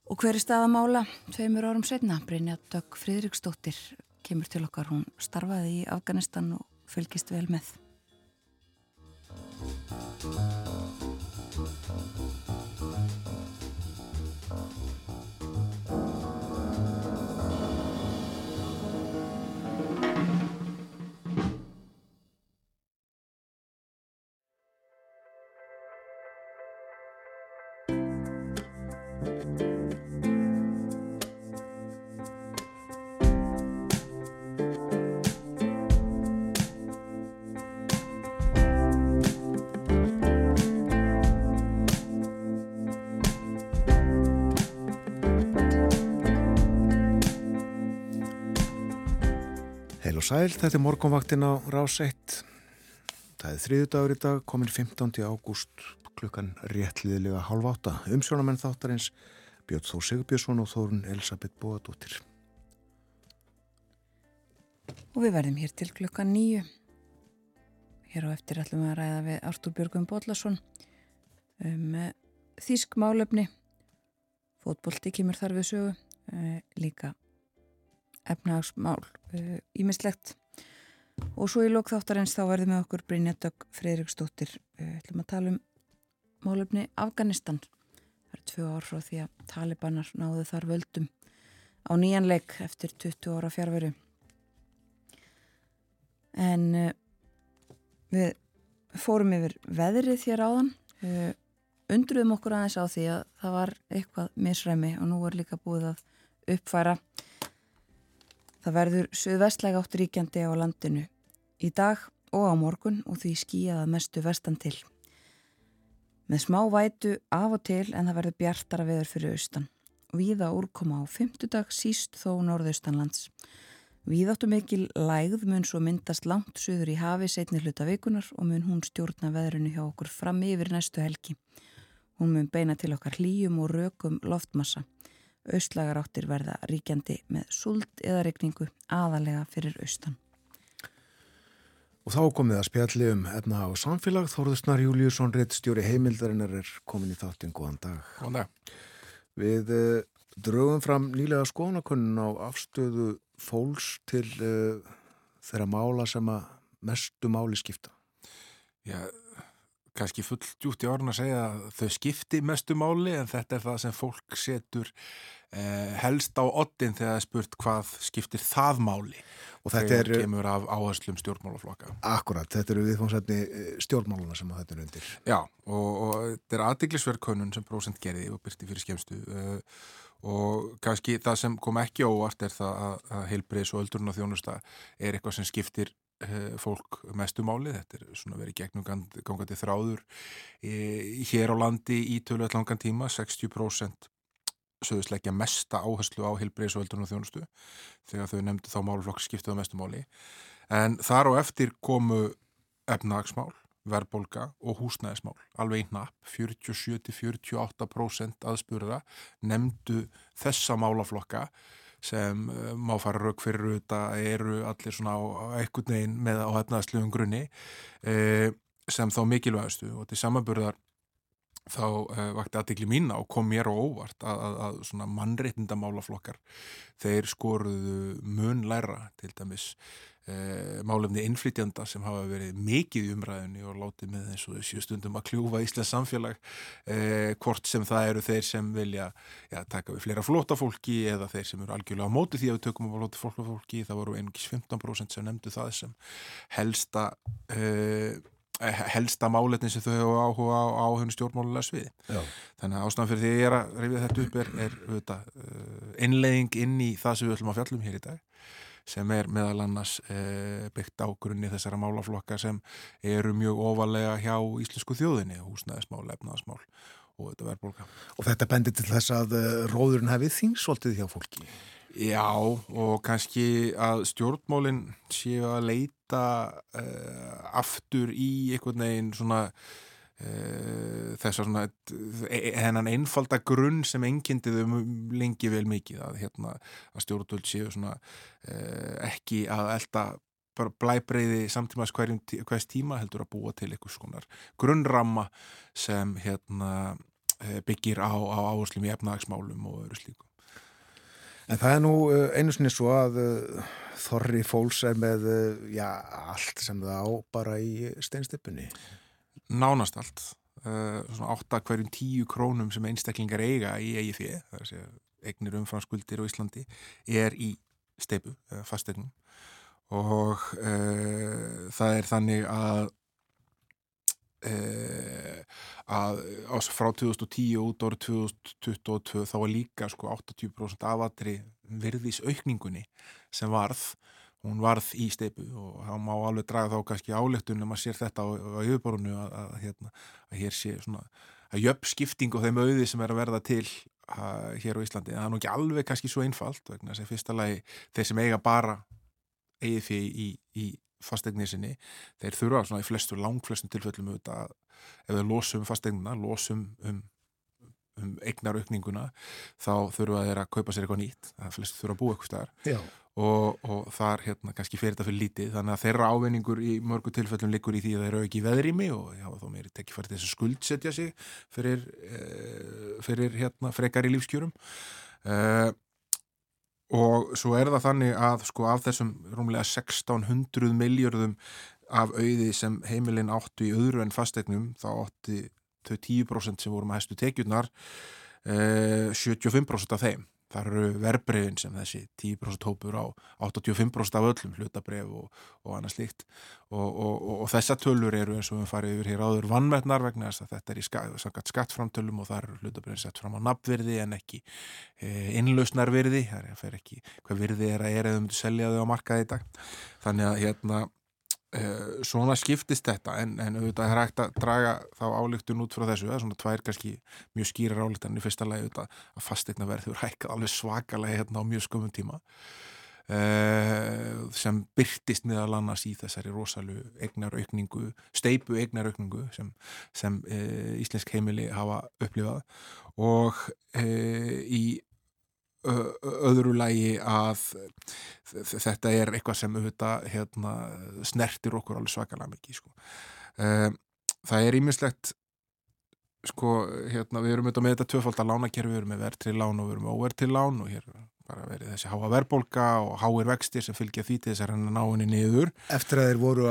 Og hver er staðamála? Tveimur árum setna, Brynja Dögg Fridriksdóttir kemur til okkar. Hún starfaði í Afganistan og fylgist vel með. Sæl, þetta er morgunvaktin á Rás 1. Það er þriðu dagur í dag, komin 15. ágúst, klukkan réttliðilega halv átta. Umsjónamenn þáttarins Björn Þór Sigurbjörnsson og Þórun Elisabeth Bóadóttir. Og við verðum hér til klukkan nýju. Hér á eftir ætlum við að ræða við Artúr Björgum Bóllarsson um uh, þýsk málefni. Fótbolti kemur þar við sögu, uh, líka efnahagsmál ímislegt uh, og svo í lókþáttarins þá verðum við okkur Brynja Dögg Freiriksdóttir uh, ætlum að tala um málefni Afganistan. Það er tvö ár frá því að talibanar náðu þar völdum á nýjanleik eftir 20 ára fjárveru en uh, við fórum yfir veðrið þér áðan. Undruðum okkur aðeins á því að það var eitthvað misræmi og nú er líka búið að uppfæra Það verður söðvestlega átt ríkjandi á landinu í dag og á morgun og því skíjaða mestu vestan til. Með smá vætu af og til en það verður bjartara veður fyrir austan. Víða úrkoma á fymtudag síst þó norðaustanlands. Víðáttu mikil lægð mun svo myndast langt söður í hafi setni hluta vikunar og mun hún stjórna veðrunu hjá okkur fram yfir næstu helgi. Hún mun beina til okkar hlýjum og rökum loftmassa. Austlagar áttir verða ríkjandi með sult eða regningu aðalega fyrir austan. Og þá komið að spjalli um efna á samfélag. Þorðusnar Júliusson, réttstjóri heimildarinnar er komin í þáttinn. Góðan dag. Góðan dag. Við uh, draugum fram nýlega skoðanakunnun á afstöðu fólks til uh, þeirra mála sem að mestu máli skipta. Já, kannski fullt djútt í orðin að segja að þau skipti mestu máli en þetta er það sem fólk setur eh, helst á oddin þegar er spurt hvað skiptir það máli? Og þetta er kemur af áherslum stjórnmálaflokka. Akkurat, þetta eru viðfóngsætni stjórnmáluna sem þetta er undir. Já, og, og þetta er aðdeglisverðkönnun sem prósent gerði og byrti fyrir skemstu uh, og kannski það sem kom ekki óvart er það að, að heilbreyðs og öldurinn á þjónusta er eitthvað sem skiptir fólk mestu máli, þetta er svona verið gegnum gangandi þráður hér á landi í tölu allangan tíma, 60% sögðust leggja mesta áherslu á heilbreyðsvöldunum og þjónustu þegar þau nefndi þá máluflokk skiptuða mestu máli. En þar á eftir komu efnagsmál, verðbolga og húsnæðismál, alveg einn napp 47-48% aðspurða nefndu þessa málaflokka sem uh, má fara rauk fyrir þetta eru allir svona á, ekkert neginn með á efnaðsluðum grunni eh, sem þá mikilvægastu og til samanburðar þá uh, vakti aðdegli mín á kom mér á óvart að, að, að svona mannreitindamálaflokkar þeir skoruðu mun læra til dæmis uh, málefni innflytjanda sem hafa verið mikið umræðinni og látið með eins og þessu stundum að kljúfa Íslands samfélag uh, hvort sem það eru þeir sem vilja ja, taka við fleira flóta fólki eða þeir sem eru algjörlega á móti því að við tökum á flóta fólki það voru einungis 15% sem nefndu það sem helsta helsta máletni sem þau hefur áhuga á, á hennu stjórnmálulega sviði. Já. Þannig að ástæðan fyrir því að ég er að rifja þetta upp er, er auðvitað, uh, innlegging inn í það sem við ætlum að fjallum hér í dag sem er meðal annars uh, byggt á grunni þessara málaflokka sem eru mjög ofalega hjá íslensku þjóðinni, húsnæðismál, efnaðismál og þetta verðbólka. Og þetta bendir til þess að uh, róðurinn hefði þingsvoltið hjá fólki? Já, og kannski að stjórnmálinn séu að leita uh, aftur í einhvern veginn svona uh, þessar svona hennan einfalda grunn sem engindiðu lengi vel mikið að, hérna, að stjórnvöld séu svona uh, ekki að elda bara blæbreyði hverjum, hvers tíma heldur að búa til einhvers konar grunnramma sem hérna byggir á, á áherslum í efnagsmálum og öru slíku. En það er nú einu sinni svo að uh, Þorri Fóls er með uh, já, allt sem það á bara í steinstippunni. Nánast allt. Uh, svona 8 hverjum 10 krónum sem einstaklingar eiga í fyrir, það er að segja eignir umfranskuldir á Íslandi, er í steipu, fastegnum og það er þannig að Uh, að ás frá 2010 út árið 2022 þá var líka sko 80% afatri virðis aukningunni sem varð hún varð í steipu og þá má alveg draga þá kannski álegtun um að sér þetta á, á yfirborunu að, að, hérna, að hér sé svona að jöfn skipting og þeim auði sem er að verða til að, hér á Íslandi. En það er nú ekki alveg kannski svo einfalt vegna þess að fyrsta lagi þeir sem eiga bara eigið fyrir í, í fastegnir sinni, þeir þurfa svona í flestu, langflestum tilfellum auðvitað að ef við losum fastegnina, losum um, um eignaraukninguna þá þurfa þeir að kaupa sér eitthvað nýtt það flestu þurfa að búa eitthvað staðar. Já. og, og þar hérna kannski fyrir þetta fyrir lítið. Þannig að þeirra ávinningur í mörgu tilfellum liggur í því að þeir eru ekki veðrými og já, þá meiri tekki farið þess að skuldsetja sig fyrir, eh, fyrir hérna frekar í lífskjörum. Eh, og svo er það þannig að sko af þessum rúmlega 1600 miljörðum af auði sem heimilin áttu í öðru en fastegnum þá átti þau 10% sem voru með hæstu tekjurnar eh, 75% af þeim þar eru verbreyfin sem þessi 10% hópur á 85% af öllum hlutabref og, og annað slíkt. Og, og, og þessa tölur eru eins og við farið yfir hér áður vannmetnar vegna þess að þetta er í ska, skattframtölum og þar eru hlutabrefin sett fram á nafnvirði en ekki e, innlausnarvirði. Það er ekki hvað virði er að er eða um selja þau á markaði í dag. Þannig að hérna svona skiptist þetta en, en auðvitað er hægt að draga þá álíktun út frá þessu, það er svona tvær kannski mjög skýrar álíktan í fyrsta lagi auðvitað að fastegna verður hækkað alveg svakalega hérna á mjög skömmum tíma. Uh, sem byrtist meðal annars í þessari rosalu eignaraukningu, steipu eignaraukningu sem, sem uh, íslensk heimili hafa upplifað. Og í öðru lægi að þetta er eitthvað sem auðvitað hérna, snertir okkur alveg svakalega mikið sko. það er ímislegt sko, hérna, við erum auðvitað með þetta tvöfald að lánakerfi, við erum með verðtrið lán og við erum með óverðtrið lán og hér bara verið þessi háa verðbólka og háir vextir sem fylgja því til þess að hann ná henni niður. Eftir að þeir voru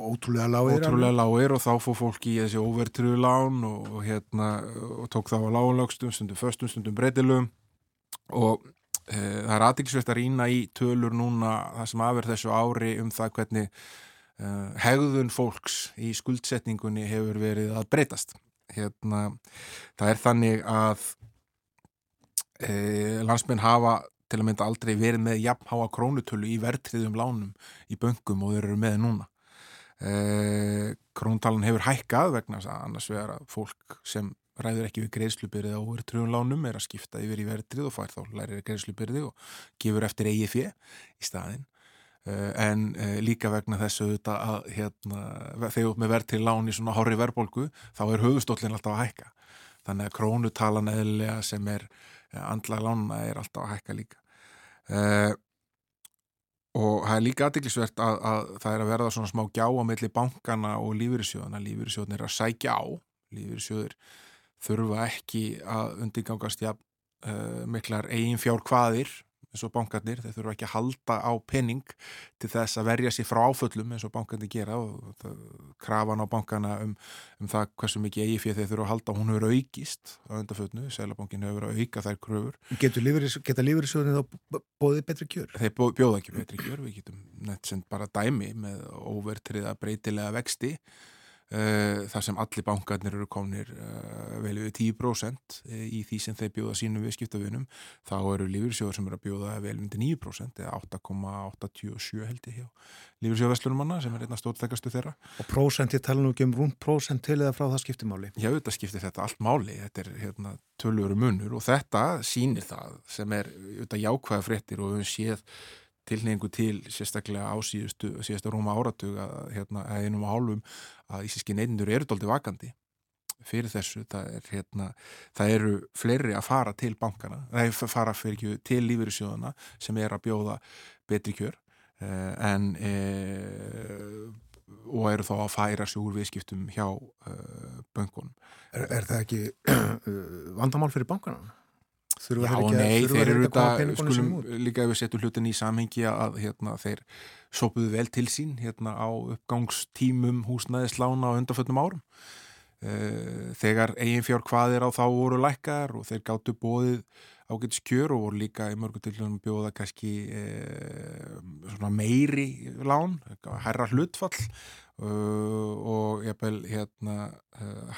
ótrúlega lágir Ótrúlega lágir og þá fór fólki í þessi óverðtriðu lán og, og hérna og tók þá á lágunlögstum, stundum föstum, stundum breytilum og e, það er aðeinsvægt að rýna í tölur núna það sem aðverð þessu ári um það hvernig e, hegðun fólks í skuldsetningunni hefur verið að breytast. Hérna, það er þannig að e, landsmenn hafa til að mynda aldrei verið með jafnháa krónutölu í verðtriðum lánum í böngum og þeir eru með núna. Króntalan hefur hækkað vegna annars vegar að fólk sem ræður ekki við greiðslubyrði á verðtrúunlánum er að skipta yfir í verðtrið og fær þá lærir greiðslubyrði og gefur eftir eigi fjö í staðin uh, en uh, líka vegna þessu að hérna, þegar með verðtrið lán í svona horri verðbólgu þá er höfustóllin alltaf að hækka. Þannig að krónutalan eðlega sem er uh, andla lána er alltaf að hækka líka. Og það er líka aðdeglisvert að, að það er að verða svona smá gjá á milli bankana og lífyrirsjóðana lífyrirsjóðan er að sækja á lífyrirsjóður þurfa ekki að undirgangast ja, uh, miklar eigin fjár hvaðir eins og bankarnir, þeir þurfa ekki að halda á penning til þess að verja sér frá áföllum eins og bankarnir gera og það, krafan á bankana um, um það hversu mikið eigi fyrir þeir þurfa að halda hún hefur aukist á undarföllnu, Sælabankin hefur auka þær kröfur. Geta lífyrirsjóðinni þá bóðið betri kjör? Þeir bjóða ekki betri kjör, við getum nett sem bara dæmi með óvertriða breytilega vexti þar sem allir bankarnir eru komnir uh, vel við 10% í því sem þeir bjóða sínum viðskiptavinum þá eru lífyrsjóður sem eru að bjóða vel undir 9% eða 8,87 held ég hjá lífyrsjóðvestlunum manna sem er einna stórtækastu þeirra. Og prósent, ég tala nú ekki um rúnt prósent til eða frá það skiptimáli Já, þetta skiptir þetta allt máli, þetta er hérna, tölur munur og þetta sýnir það sem er jákvæða fréttir og við séð tilneingu til sérstaklega á síðustu, síðustu rúma áratug að hérna, einum og hálfum að íslenski neyndunur eru doldið vakandi fyrir þessu, það, er, hérna, það eru fleiri að fara til bankana, það er fara fyrir til lífyrirsjóðana sem er að bjóða betri kjör eh, en eh, og eru þá að færa sig úr viðskiptum hjá eh, böngunum. Er, er það ekki vandamál fyrir bankana? Já og nei, þeir eru þetta, skulum líka ef við setjum hlutin í samhengi að hérna, þeir sópuðu vel til sín hérna, á uppgangstímum húsnæðislána á undanföllum árum. Uh, þegar eigin fjár hvaðir á þá voru lækkar og þeir gáttu bóðið ágætis kjör og voru líka í mörgu tilhjóðum bjóða kannski uh, meiri lán, herra hlutfall uh, og jafnvel hérna,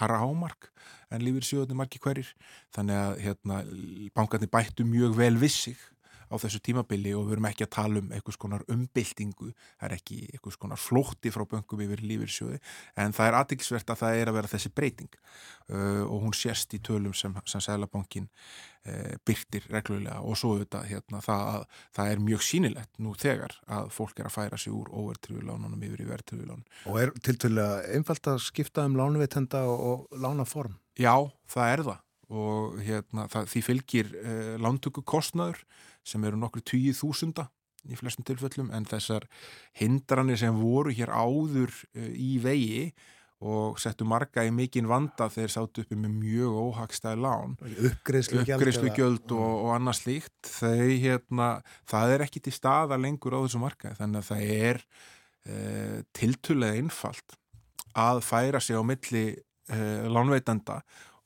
herra hámark en lífyrsjóðunni margi hverjir þannig að hérna, bankarnir bættu mjög vel vissig á þessu tímabili og við erum ekki að tala um einhvers konar umbyltingu, það er ekki einhvers konar flótti frá böngum yfir lífyrsjóði en það er aðeinsvert að það er að vera þessi breyting uh, og hún sést í tölum sem, sem Sælabankin uh, byrtir reglulega og svo þetta hérna, það, það er mjög sínilegt nú þegar að fólk er að færa sig úr óvertriðulánunum yfir í vertriðulánun. Og er til dælu einfalt að skipta um lánveitenda og, og lánaform? Já, það er það. Og hérna, það, því fylgir eh, lántöku kostnaður sem eru nokkru tíu þúsunda í flestum tilfellum en þessar hindranir sem voru hér áður eh, í vegi og settu marga í mikinn vanda þegar sáttu uppi með mjög óhagstæði lán. Uppgreðslu gjöld og, og annað slíkt. Þau hérna, það er ekki til staða lengur á þessu markaði þannig að það er eh, tiltulega einfalt að færa sig á milli eh, lánveitenda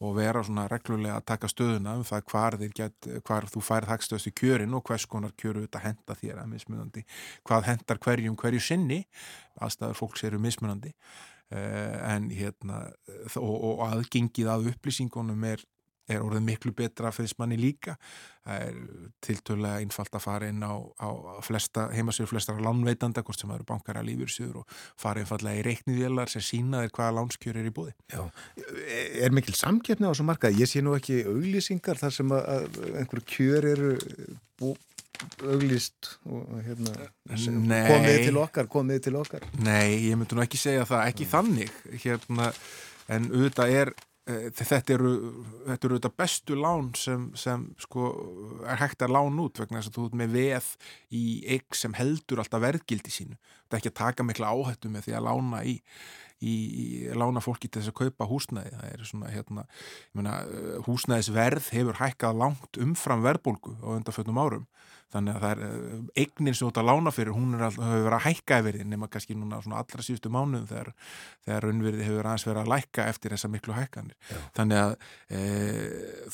og vera svona reglulega að taka stöðuna um það hvar, get, hvar þú færð hagstöðast í kjörin og hvers konar kjöru þetta henda þér að mismunandi, hvað hendar hverjum hverju sinni, aðstæður fólks eru mismunandi uh, en hérna og, og aðgengið að upplýsingunum er er orðið miklu betra fyrst manni líka. Það er tiltölulega einfalt að fara inn á, á flesta, heimasögur flestar lánveitanda, hvort sem eru bankar að lífyrsjöður og fara einfallega í reikniðélar sem sína þeir hvaða lánskjör er í búði Já, er mikil samkeppni á þessu markað? Ég sé nú ekki auglýsingar þar sem að einhverju kjör eru bú, auglýst og hérna komið til okkar, komið til okkar. Nei, ég myndi nú ekki segja það, ekki þannig hérna, en auðvitað er þetta eru, þetta eru þetta bestu lán sem, sem sko er hægt að lán út vegna þess að þú ert með veð í eigg sem heldur alltaf verðgildi sínu. Þetta er ekki að taka mikla áhættu með því að lána í, í, í lána fólki til þess að kaupa húsnæði. Það er svona hérna, meina, eh, húsnæðisverð hefur hækkað langt umfram verðbólgu á undanfjöldnum árum þannig að það er eh, eignin sem þú ert að lána fyrir hún að, hefur verið að hækka yfir nema kannski núna allra síðustu mánuðum þegar, þegar unnverði hefur aðeins verið að lækka eftir þessa miklu hækkanir Já. þannig að e,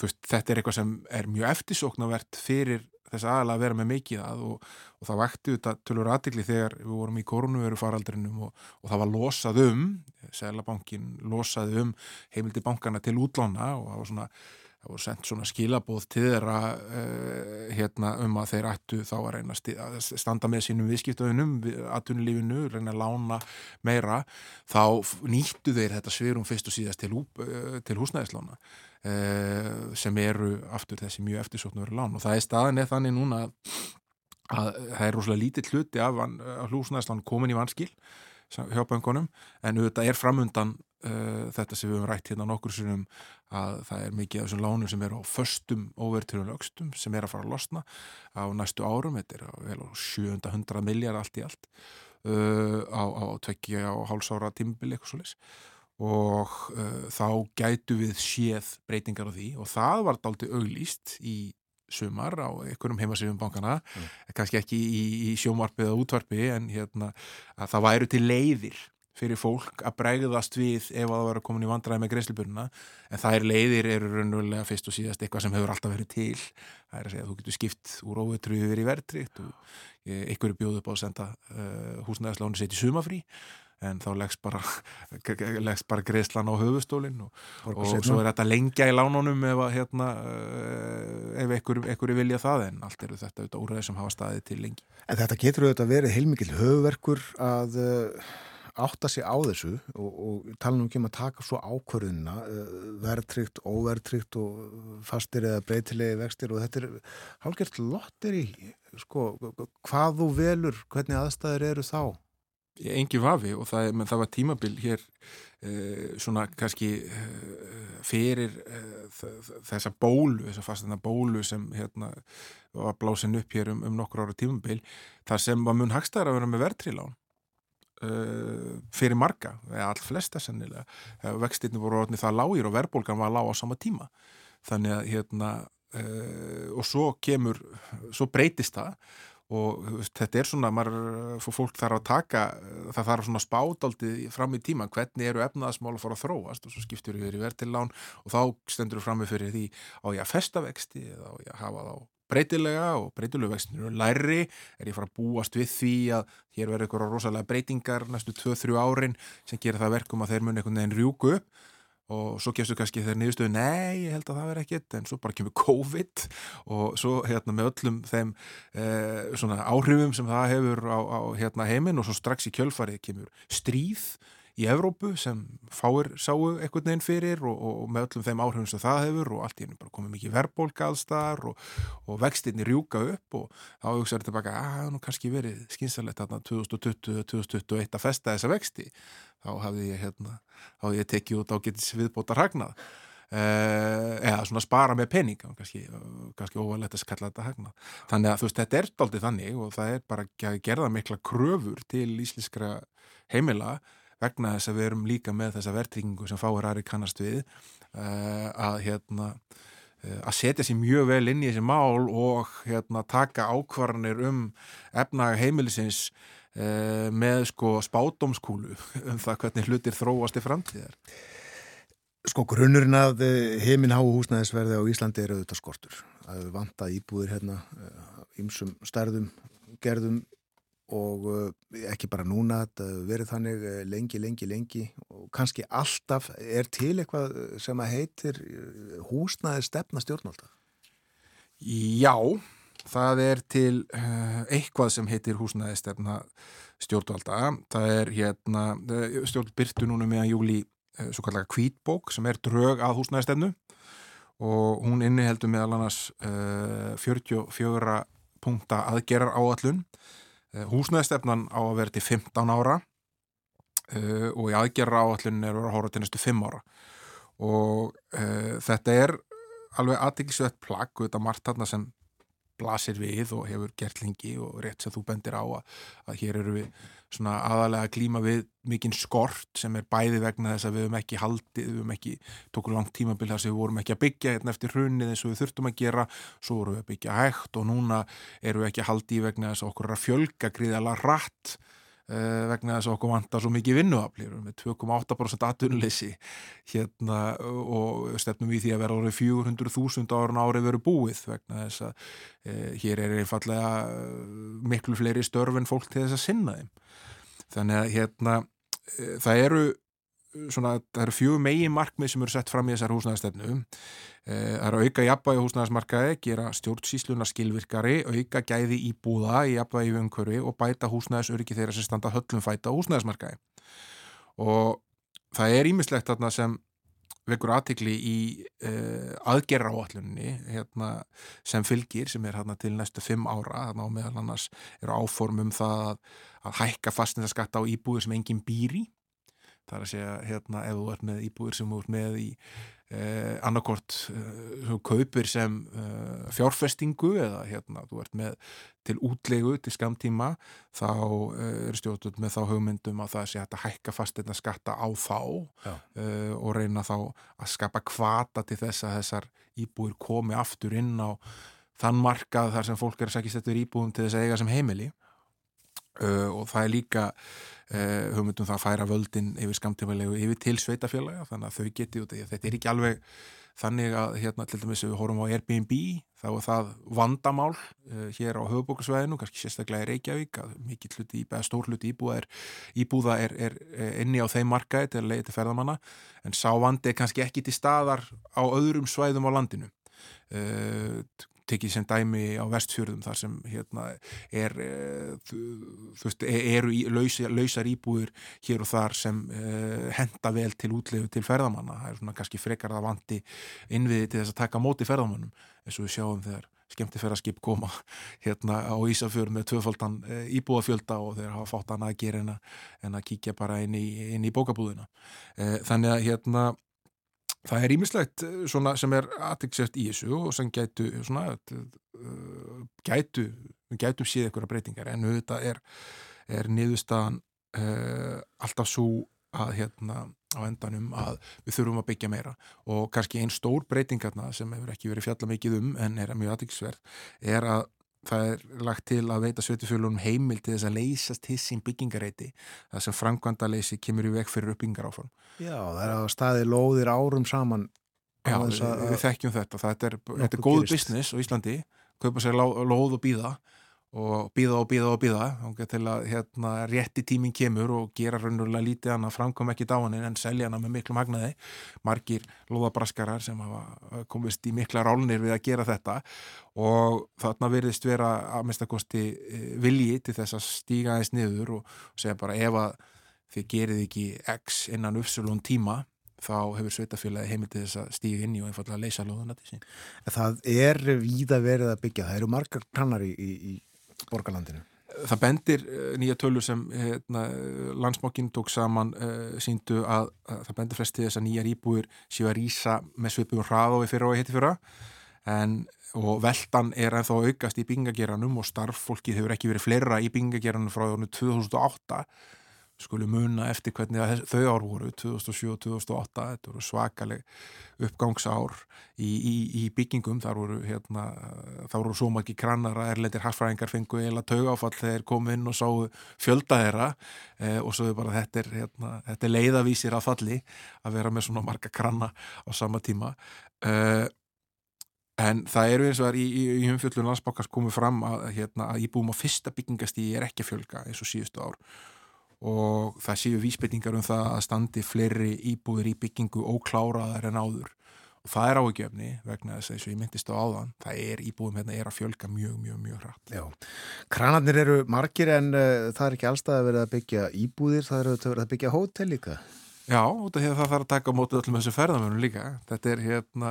veist, þetta er eitthvað sem er mjög eftirsóknavert fyrir þess aðalega að vera með mikið að og, og það vakti þetta tölur aðtikli þegar við vorum í koronaviru faraldrinum og, og það var losað um, Sælabankin losaði um heimildi bankana til útlána og það var svona það voru sendt svona skilabóð til þeirra uh, hérna um að þeir ættu þá að reyna að standa með sínum viðskiptöðunum, aðtunulífinu, reyna að lána meira, þá nýttu þeir þetta svirum fyrst og síðast til, uh, til húsnæðislána uh, sem eru aftur þessi mjög eftirsóknu verið lán. Og það er staðin eða þannig núna að, að það er rosalega lítið hluti af, húsnæðislánu komin í vanskil hjá bankunum en auðvitað er framundan uh, þetta sem við höfum rætt hérna nokkur sinum að það er mikið af þessum lánum sem er á föstum overturinu aukstum sem er að fara að losna á næstu árum, þetta er vel á 700 miljard allt í allt uh, á, á tveggja og hálsára tímbili eitthvað svo leys og uh, þá gætu við séð breytingar á því og það var daldi auglýst í sumar á einhverjum heimasífum bankana mm. kannski ekki í, í sjómarfi eða útvarfi en hérna að það væru til leiðir fyrir fólk að bregðast við ef að það var að koma í vandræði með greiðsluböruna en er leiðir eru raunverulega fyrst og síðast eitthvað sem hefur alltaf verið til. Það er að segja að þú getur skipt úr óveitru yfir í verðtrikt og ykkur er bjóð upp á að senda uh, húsnæðislánu seti sumafrí en þá leggst bara, bara greiðslan á höfustólinn og, og svo er þetta lengja í lánunum ef, að, hérna, eh, ef ykkur, ykkur vilja það. En allt eru þetta úrræði sem hafa staðið til lengi. En þetta getur auðvitað verið heilmikil höfverkur að uh, átta sig á þessu og, og tala nú ekki um að taka svo ákvörðuna uh, verðtrygt, óverðtrygt og fastir eða breytilegi vextir og þetta er hálfgert lottir í sko, hvað þú velur, hvernig aðstæður eru þá? engi vafi og það, menn, það var tímabil hér eh, svona kannski eh, fyrir eh, þessa bólu, þessa fastana bólu sem hérna var blásin upp hér um, um nokkur ára tímabil þar sem var mun hagstæðar að vera með verðtrílán eh, fyrir marga, eða all flesta sennilega, vextirni voru orðinni það lágir og verðbólgan var lág á sama tíma. Þannig að hérna eh, og svo kemur, svo breytist það og þetta er svona, maður, fólk þarf að taka, það þarf svona spádaldi fram í tíma, hvernig eru efnaðasmál að fara að þróast? Og svo skiptur við í verðtilán og þá stendur við fram með fyrir því á ég að festa vexti eða á ég að hafa þá breytilega og breytilegu vextinu er læri, er ég fara að búast við því að hér verður eitthvað rosalega breytingar næstu 2-3 árin sem gerir það verkum að þeir muni einhvern veginn rjúku? Upp og svo gefstu kannski þegar niðurstöðu nei, ég held að það veri ekkit en svo bara kemur COVID og svo hérna með öllum þeim eh, svona áhrifum sem það hefur á, á hérna heiminn og svo strax í kjölfarið kemur stríð í Evrópu sem fáir sáu einhvern veginn fyrir og, og með öllum þeim áhrifum sem það hefur og allt í hennu bara komið mikið verðbólk aðstar og, og vextinni rjúka upp og þá hugsaður tilbaka að það nú kannski verið skynsalegt þarna 2020-2021 að festa þessa vexti. Þá hafði ég hérna, ég tekið út á getins viðbóta ragnað Uh, eða svona spara með pening kannski, kannski óvalegt að skalla þetta hagna þannig að þú veist, þetta er aldrei þannig og það er bara að gerða mikla kröfur til ísliskra heimila vegna þess að við erum líka með þessa verðtryggingu sem fáir aðri kannast við uh, að hérna uh, að setja sér mjög vel inn í þessi mál og hérna taka ákvarðanir um efnaga heimilisins uh, með sko spádomskúlu um það hvernig hlutir þróast í framtíðar. Sko grunnurinn að heiminn háu húsnæðisverði á Íslandi er auðvitað skortur. Það er vantað íbúðir hérna ímsum stærðum, gerðum og eh, ekki bara núna, verið þannig eh, lengi, lengi, lengi og kannski alltaf er til eitthvað sem að heitir eh, húsnaði stefna stjórnvalda? Já, það er til eitthvað sem heitir húsnaði stefna stjórnvalda. Það er hérna, stjórn byrtu núna meðan júli svo kallega kvítbók sem er drög að húsnaði stefnu og hún inniheldur meðal annars 44 punkta aðgerar áallun Eh, húsnæðstefnan á að vera til 15 ára uh, og í aðgerra áallin er að vera að hóra til næstu 5 ára. Og uh, þetta er alveg aðtiklisveit plagg og þetta margt þarna sem blasir við og hefur gert lengi og rétt sem þú bendir á að, að hér eru við svona aðalega að klíma við mikinn skort sem er bæði vegna þess að við höfum ekki haldið, við höfum ekki tókur langt tímabil þar sem við vorum ekki að byggja hérna eftir hrunnið eins og við þurftum að gera svo vorum við að byggja hægt og núna erum við ekki haldið vegna þess að okkur er að fjölga gríðala rætt vegna þess að okkur vantar svo mikið vinnuaflir með 2,8% atunleysi hérna og stefnum við því að vera árið 400.000 árun árið veru búið vegna þess að uh, hér er einfallega miklu fleiri störf en fólk til þess að sinna þeim. Þannig að hérna e, það eru svona, það eru fjög megin markmið sem eru sett fram í þessar húsnæðastefnu e, það eru auka jafnvægi húsnæðasmarkaði, gera stjórnsísluna skilvirkari, auka gæði í búða í jafnvægi umhverfi og bæta húsnæðasöryggi þeirra sem standa höllum fæta húsnæðasmarkaði og það er ímislegt þarna sem vekur aðtikli í uh, aðgerra áallunni hérna, sem fylgir sem er hérna, til næstu fimm ára. Þannig að meðal annars eru áformum það að, að hækka fastnæðaskatta á íbúður sem enginn býri það er að segja hérna ef þú ert með íbúður sem þú ert með í eh, annarkort eh, kaupir sem eh, fjárfestingu eða hérna þú ert með til útlegu til skamtíma þá eh, er stjórnult með þá hugmyndum að það sé að hækka fast þetta skatta á þá eh, og reyna þá að skapa kvata til þess að þessar íbúður komi aftur inn á þann markað þar sem fólk er að sækist eftir íbúðum til þess að eiga sem heimili uh, og það er líka uh, hugmyndum það að færa völdin yfir skamtífælegu yfir til sveitafélaga þannig að þau geti út í þetta er ekki alveg þannig að hérna til dæmis við horfum á Airbnb þá er það vandamál uh, hér á höfubókarsvæðinu, kannski sérstaklega í Reykjavík að mikill hluti, eða stór hluti íbúða er, íbúða er, er inni á þeim markaði til að leiði til ferðamanna en sá vandi er kannski ekki til staðar á öðrum svæðum á landinu tekið sem dæmi á vestfjörðum þar sem hérna er eh, veist, e, eru í, lausa, lausar íbúður hér og þar sem uh, henda vel til útlegu til ferðamanna, það er svona kannski frekar að vandi innviði til þess að taka móti ferðamannum eins og við sjáum þegar skemmtifæraskip koma hérna á Ísafjörð með tvöfaldan e, íbúðafjölda og þeir hafa fátt annað að gera en að, en að kíkja bara inn í, í bókabúðina. Þannig að hérna það er ímislegt eh, svona sem er aðtæksert í þessu og sem gætu svona uh, gætu, gætum síða ykkur að breytingar. En auðvitað er, er niðurstaðan uh, alltaf svo að hérna á endanum að við þurfum að byggja meira. Og kannski einn stór breytingarna sem hefur ekki verið fjalla mikið um en er mjög aðtæksverð er að það er lagt til að veita sveitufjölunum heimil til þess að leysast hissinn byggingareiti það sem framkvæmda leysi kemur í veg fyrir uppbyggingar áform Já, það er að staði lóðir árum saman Já, við, við þekkjum þetta. Þetta er, þetta er góð business á Íslandi kaupa sér lóð og býða og býða og býða og býða til að hérna, rétti tíminn kemur og gera raunverulega lítið hann að framkom ekki dáinin en selja hana með miklu magnaði margir loðabraskarar sem hafa komist í mikla rálnir við að gera þetta og þarna verðist vera að minnstakosti eh, vilji til þess að stíga aðeins niður og segja bara ef að þið gerið ekki X innan uppsölun tíma þá hefur sveitafélagi heimildið þess að stíga inn í og einfallega leysa loðuna til sín. Það er víða verið að byggja, það eru margar kannar í, í borgarlandinu. Það bendir uh, nýja tölur sem hérna, landsmokkin tók saman uh, síndu að, að það bendir flesti þess að nýjar íbúir séu að rýsa með svipum hrað og við fyrir og hitti fyrra en og veldan er ennþá aukast í byggingageranum og starffólkið hefur ekki verið fleira í byggingageranum frá 2008 skulu muna eftir hvernig þau ár voru 2007 og 2008 þetta voru svakaleg uppgangsár í, í, í byggingum. Þar voru hérna, þá voru svo makki krannar að erlendir harfræðingar fengu eila taugáfall þegar komu inn og sáu fjölda þeirra. Eh, og svo er bara þetta er, hérna, þetta er leiðavísir að falli að vera með svona marga kranna á sama tíma. Eh, en það eru eins og það er í, í, í umfjöldun landsbákast komið fram að, hérna, að íbúum á fyrsta byggingastíði er ekki að fjölga eins og síðustu ár og það séu vísbytningar um það að standi fleiri íbúður í byggingu ókláraðar en áður og það er áhugjefni vegna þess að eins og ég myndist á áðan það er íbúðum hérna er að fjölga mjög, mjög, mjög hratt. Já, kranarnir eru margir en uh, það er ekki allstað að vera að byggja íbúðir, það eru að vera að byggja hótel líka. Já, út af því að það þarf að taka á mótu öllum þessu ferðamönum líka. Þetta er hérna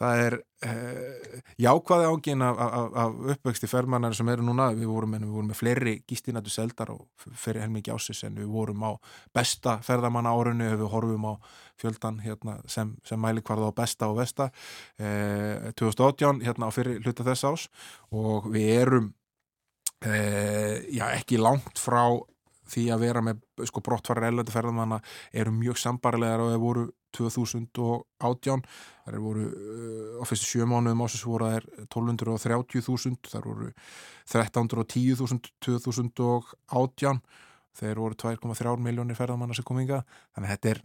það er eh, jákvæði ágin af, af, af uppvexti fermannar sem eru núna, við vorum, við vorum með fleiri gístinættu seldar og fyrir helmingi ásis en við vorum á besta ferðamanna árunni ef við horfum á fjöldan hérna, sem, sem mæli hvarða á besta og vesta eh, 2018 hérna á fyrir hluta þess ás og við erum eh, já, ekki langt frá því að vera með sko, brottfarir ellandi ferðamanna eru mjög sambarlegar og það voru 2018 þar voru uh, á fyrstu sjö mánuðum ásins voru þær 1230.000 þar voru 1310.000 2018 þeir voru 2,3 miljónir ferðamanna sem kom ynga þannig að þetta er,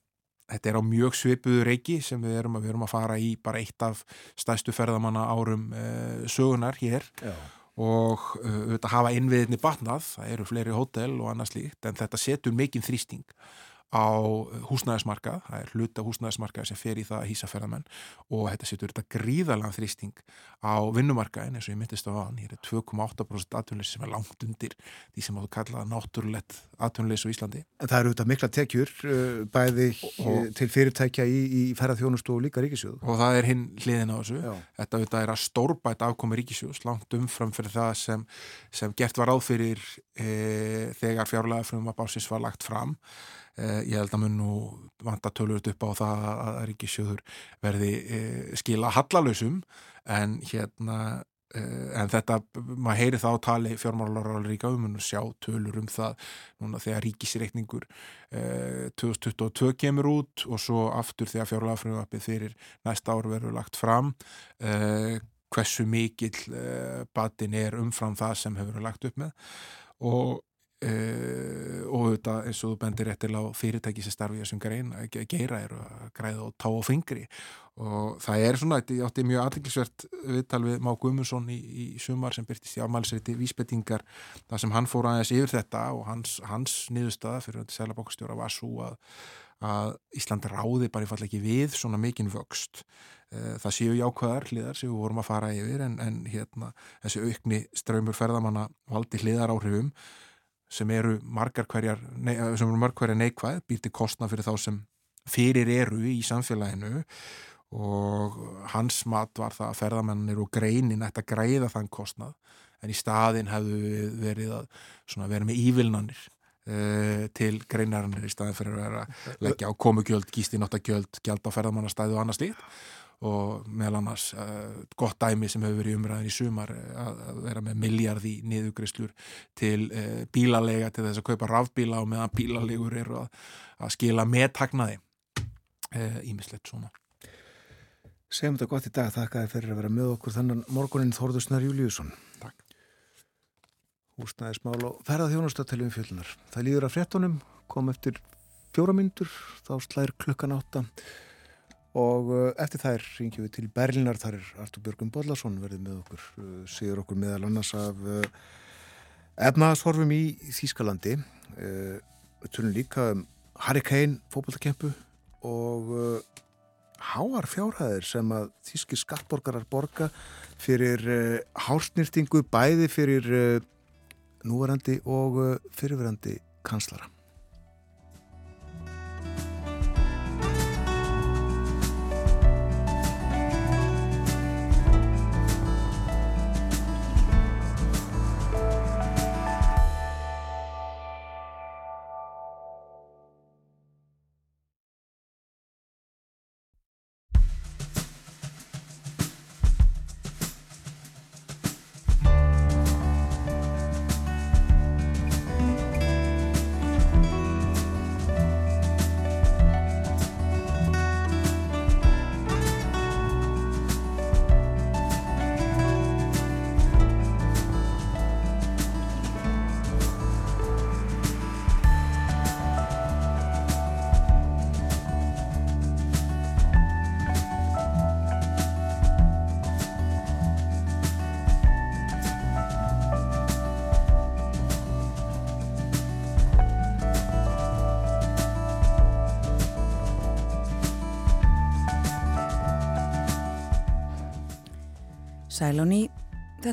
þetta er á mjög svipuðu reiki sem við erum, við erum að fara í bara eitt af stæstu ferðamanna árum uh, sögunar hér. Já. og uh, auðvitað hafa innviðinni batnað, það eru fleiri hótel og annað slíkt en þetta setur mikinn þrýsting á húsnæðismarkað, það er hluta húsnæðismarkað sem fer í það að hýsa ferðamenn og þetta setur þetta gríðalega þrýsting á vinnumarkaðin eins og ég myndist á aðan, hér er 2,8% atvinnleysi sem er langt undir því sem áttu kallaða náttúrulegt atvinnleysi á Íslandi. En það eru þetta mikla tekjur uh, bæði og, til fyrirtækja í, í ferðarþjónustu og líka ríkisjóð. Og það er hinn hliðin á þessu. Já. Þetta auðvitað er að stórbæt afkomi ríkisjóðs langt umfram fyrir það sem, sem gert var áfyrir e, þegar fjárlega frum að básins var lagt fram Eh, ég held að mun nú vanta tölur upp á það að Ríkisjóður verði eh, skila hallalösum en hérna eh, en þetta, maður heyri þá tali fjármálarar ríka um og sjá tölur um það núna þegar ríkisreikningur 2022 kemur út og svo aftur þegar fjárlagafröðuapið fyrir næsta ár verður lagt fram hversu mikill batin er umfram það sem hefur verið lagt upp með. Og Uh, og þetta eins og þú bendir réttil á fyrirtæki sem starfi þessum grein að gera er að græða og tá á fingri. Og það er svona, þetta átti mjög aðliklisvert viðtal við Má Guðmundsson í, í sumar sem byrtist í ámælsreiti vísbettingar þar sem hann fór aðeins yfir þetta og hans, hans niðurstaða fyrir að selabokastjóra var svo að, að Ísland ráði bara í fall ekki við svona mikinn vöxt. Uh, það séu jákvæðar hliðar sem við vorum að fara yfir en, en hérna þessi aukni ströymur ferðamanna valdi hliðar áhrifum sem eru margar hverjar, nei, sem eru margar hverjar neikvæð, býr til kostna fyrir þá sem fyrir eru í samfélaginu. Og hans mat var það að ferðamennir og greinin ætti að greiða þann kostnað en í staðin hefðu verið að vera með ívilnanir uh, til greinarinnir í staðin fyrir að vera leggja á komugjöld, gístinóttagjöld, gjald á ferðamannastæðu og annað slíkt og meðal annars uh, gott dæmi sem hefur verið umræðin í sumar eh, að, að vera með miljardi niðugrislur til uh, bílalega til þess að kaupa rafbíla og meðan bílalegur eru að, að skila meðtagnaði ímislegt uh, svona. Segjum þetta gott í dag, þakkaði fyrir að vera með okkur þannan morgunin Þórðusnar Júliusson Takk. Húsnæðismál og ferðað þjónustöðteljum fjölunar Það líður að frettunum, kom eftir fjóra myndur, þá slæðir klukkan átta og uh, eftir þær ringjum við til Berlinar þar er Artur Björgum Bodlason verið með okkur uh, sigur okkur meðal annars af uh, efnaðasforfum í Þýskalandi við tölum líka um Hurricane fókbaltakempu og háar fjárhæðir sem að þýskir skattborgarar borga fyrir hálsnýrtingu bæði fyrir núverandi og fyrirverandi kanslara.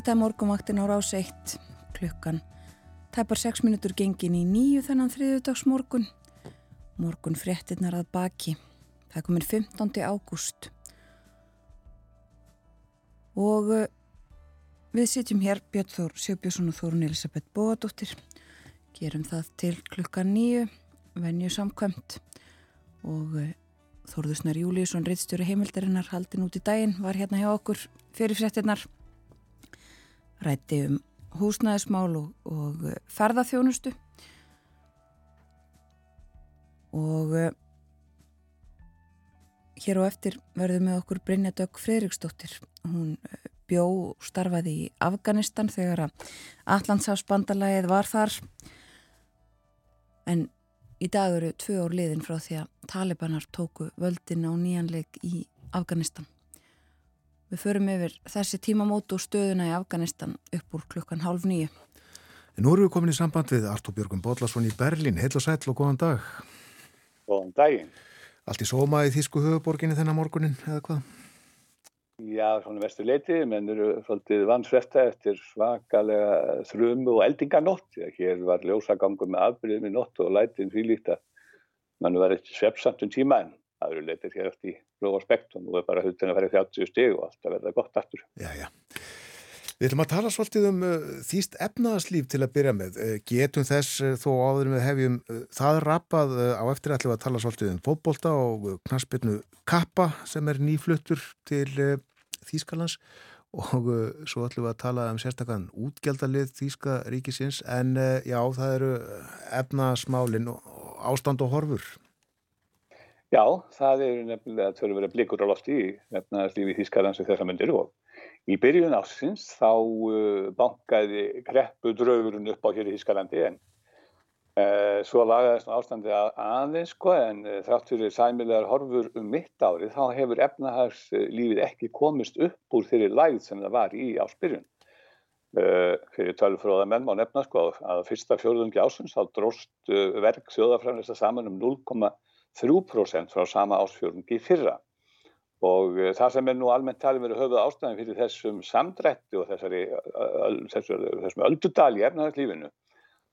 Þetta er morgumvaktin á rás 1 klukkan. Tæpar 6 minútur gengin í nýju þennan þriðudags morgun. Fréttinnar að baki. Það er komin 15. ágúst. Og uh, við sitjum hér, Björn Þór Sjöbjörnsson og Þórun Elisabeth Bóadóttir. Gerum það til klukkan nýju, venju samkvæmt. Og uh, Þórðusnar Júliusson, reittstjóri heimildarinnar, haldin út í daginn, var hérna hjá okkur fyrir fréttinnar rætti um húsnæðismál og, og eh, ferðarþjónustu og uh, hér og eftir verðum við okkur Brynja Dögg Fredriksdóttir hún uh, bjó starfaði í Afganistan þegar að Allandsafsbandalagið var þar. En í dag eru tvö ár liðin frá því að Talibanar tóku völdin á nýjanleik í Afganistan Við förum yfir þessi tímamót og stöðuna í Afganistan upp úr klukkan hálf nýju. Nú erum við komin í samband við Artur Björgum Bodlason í Berlin. Heil og sæl og góðan dag. Góðan daginn. Allt í sóma í Þísku höfuborginni þennan morgunin eða hvað? Já, svona vestu leiti, menn eru svolítið vansvesta eftir svakalega þrjumu og eldinganótt. Hér var ljósagangum með afbyrðum í nótt og lætin því líkt að mann var eitthvað svepsamt um tíma en það eru leitir hér eftir blóð og og nú er bara hlutin að ferja 30 stig og allt að verða gott aftur. Já, já. Við ætlum að tala svolítið um uh, þýst efnaðarslíf til að byrja með. Uh, getum þess uh, þó áður með hefjum uh, það rappað uh, á eftir ætlum við að tala svolítið um fótbolta og uh, knaspirnu Kappa sem er nýfluttur til Þýskalands og svo ætlum við að tala um sérstakann útgjaldalið Þýska ríkisins en já, það eru efnaðasmálin ástand og horfur. Já, það er nefnilega þurfa verið blikur á lofti í nefnaðarslífi Þískarlands og þessar myndir og í byrjun ásins þá uh, bankaði kreppu draugurinn upp á hér í Þískarlandi en uh, svo lagaðist ástandi að aðeins sko en uh, þrátt fyrir sæmilegar horfur um mitt árið þá hefur efnahagslífið ekki komist upp úr þeirri læð sem það var í ásbyrjun. Uh, fyrir tölfróða menn má nefna sko að fyrsta fjörðungi ásins þá dróst uh, verk þjóðafræðanista saman um 0,5 3% frá sama ásfjörungi fyrra. Og eh, það sem er nú almennt talið verið höfuð ástæðin fyrir þessum samdrætti og þessari, þessum, þessum öldudal í efnahagslífinu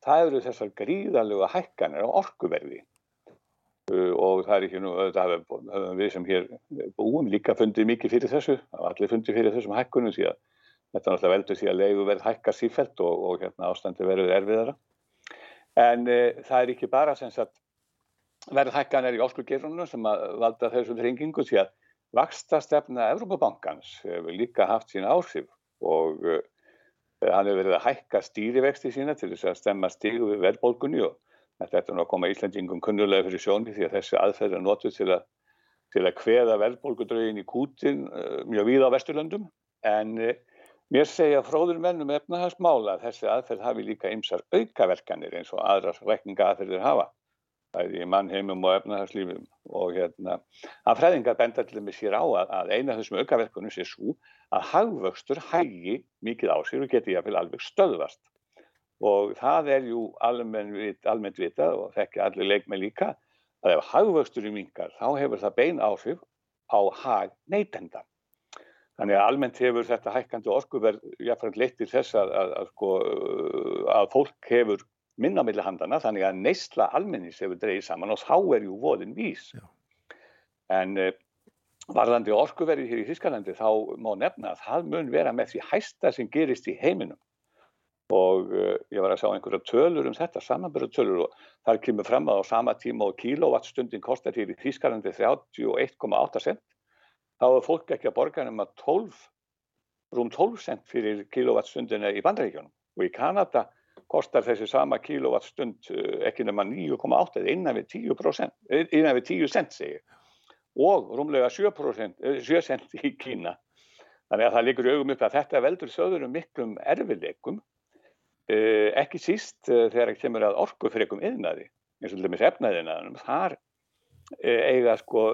það eru þessar gríðalega hækkanir á orkuverði. Og það er ekki nú, það hefum við sem hér búum líka fundið mikið fyrir þessu, allir fundið fyrir þessum hækkunum því að þetta er náttúrulega veldur því að leiðu verð hækka sífælt og, og hérna ástandi verður erfiðara. En e, það er ekki bara sem sagt verð hækkanir í óskugerunum sem að valda þessum þrengingu því að vaksta stefna Evrópabankans hefur líka haft sín áhrif og uh, hann hefur verið að hækka stýrivexti sína til þess að stemma stígu við verðbólgunni og þetta er nú að koma Íslandingum kunnulega fyrir sjóni því að þessi aðferð er notuð til að, til að hveða verðbólgudrögin í kútin uh, mjög víða á Vesturlöndum. En uh, mér segja fróður mennum efnahagsmála að þessi aðferð hafi líka ymsar aukaverkanir eins og aðrar rekninga aðferðir hafa bæði í mannheimum og efnahagslífum og hérna að fræðingar benda til þeim sér á að, að eina af þessum aukaverkunum sé svo að hagvöxtur hægi mikið á sér og geti jáfnvel alveg stöðvast og það er jú almennt, almennt vitað og þekki allir leikmenn líka að ef hagvöxturinn mingar þá hefur það bein áhrif á hag neytenda. Þannig að almennt hefur þetta hækkandi orkuverð jáfnframt leitt til þess að, að, að, sko, að fólk hefur minna millir handana þannig að neysla almennins hefur dreyið saman og þá er jú voðin vís. Já. En uh, varðandi orkuverði hér í Þískalandi þá má nefna að það mun vera með því hæsta sem gerist í heiminum og uh, ég var að sjá einhverja tölur um þetta, samanbyrðu tölur og þar kemur fram að á sama tíma og kilowattstundin kostar hér í Þískalandi 31,8 cent þá er fólk ekki að borga nema 12, rúm 12 cent fyrir kilowattstundina í bandaríkjónum og í Kanada kostar þessi sama kilowattstund eh, ekki nema 9,8 eða innan við 10%, eh, innan við 10 cent segir og rúmlega 7%, 7 eh, cent í Kína. Þannig að það liggur augum upp að þetta veldur söðurum miklum erfileikum, ekki síst þegar það kemur að orgufrekum yðnaði, eins og til dæmis efnaðinaðanum, þar eiga sko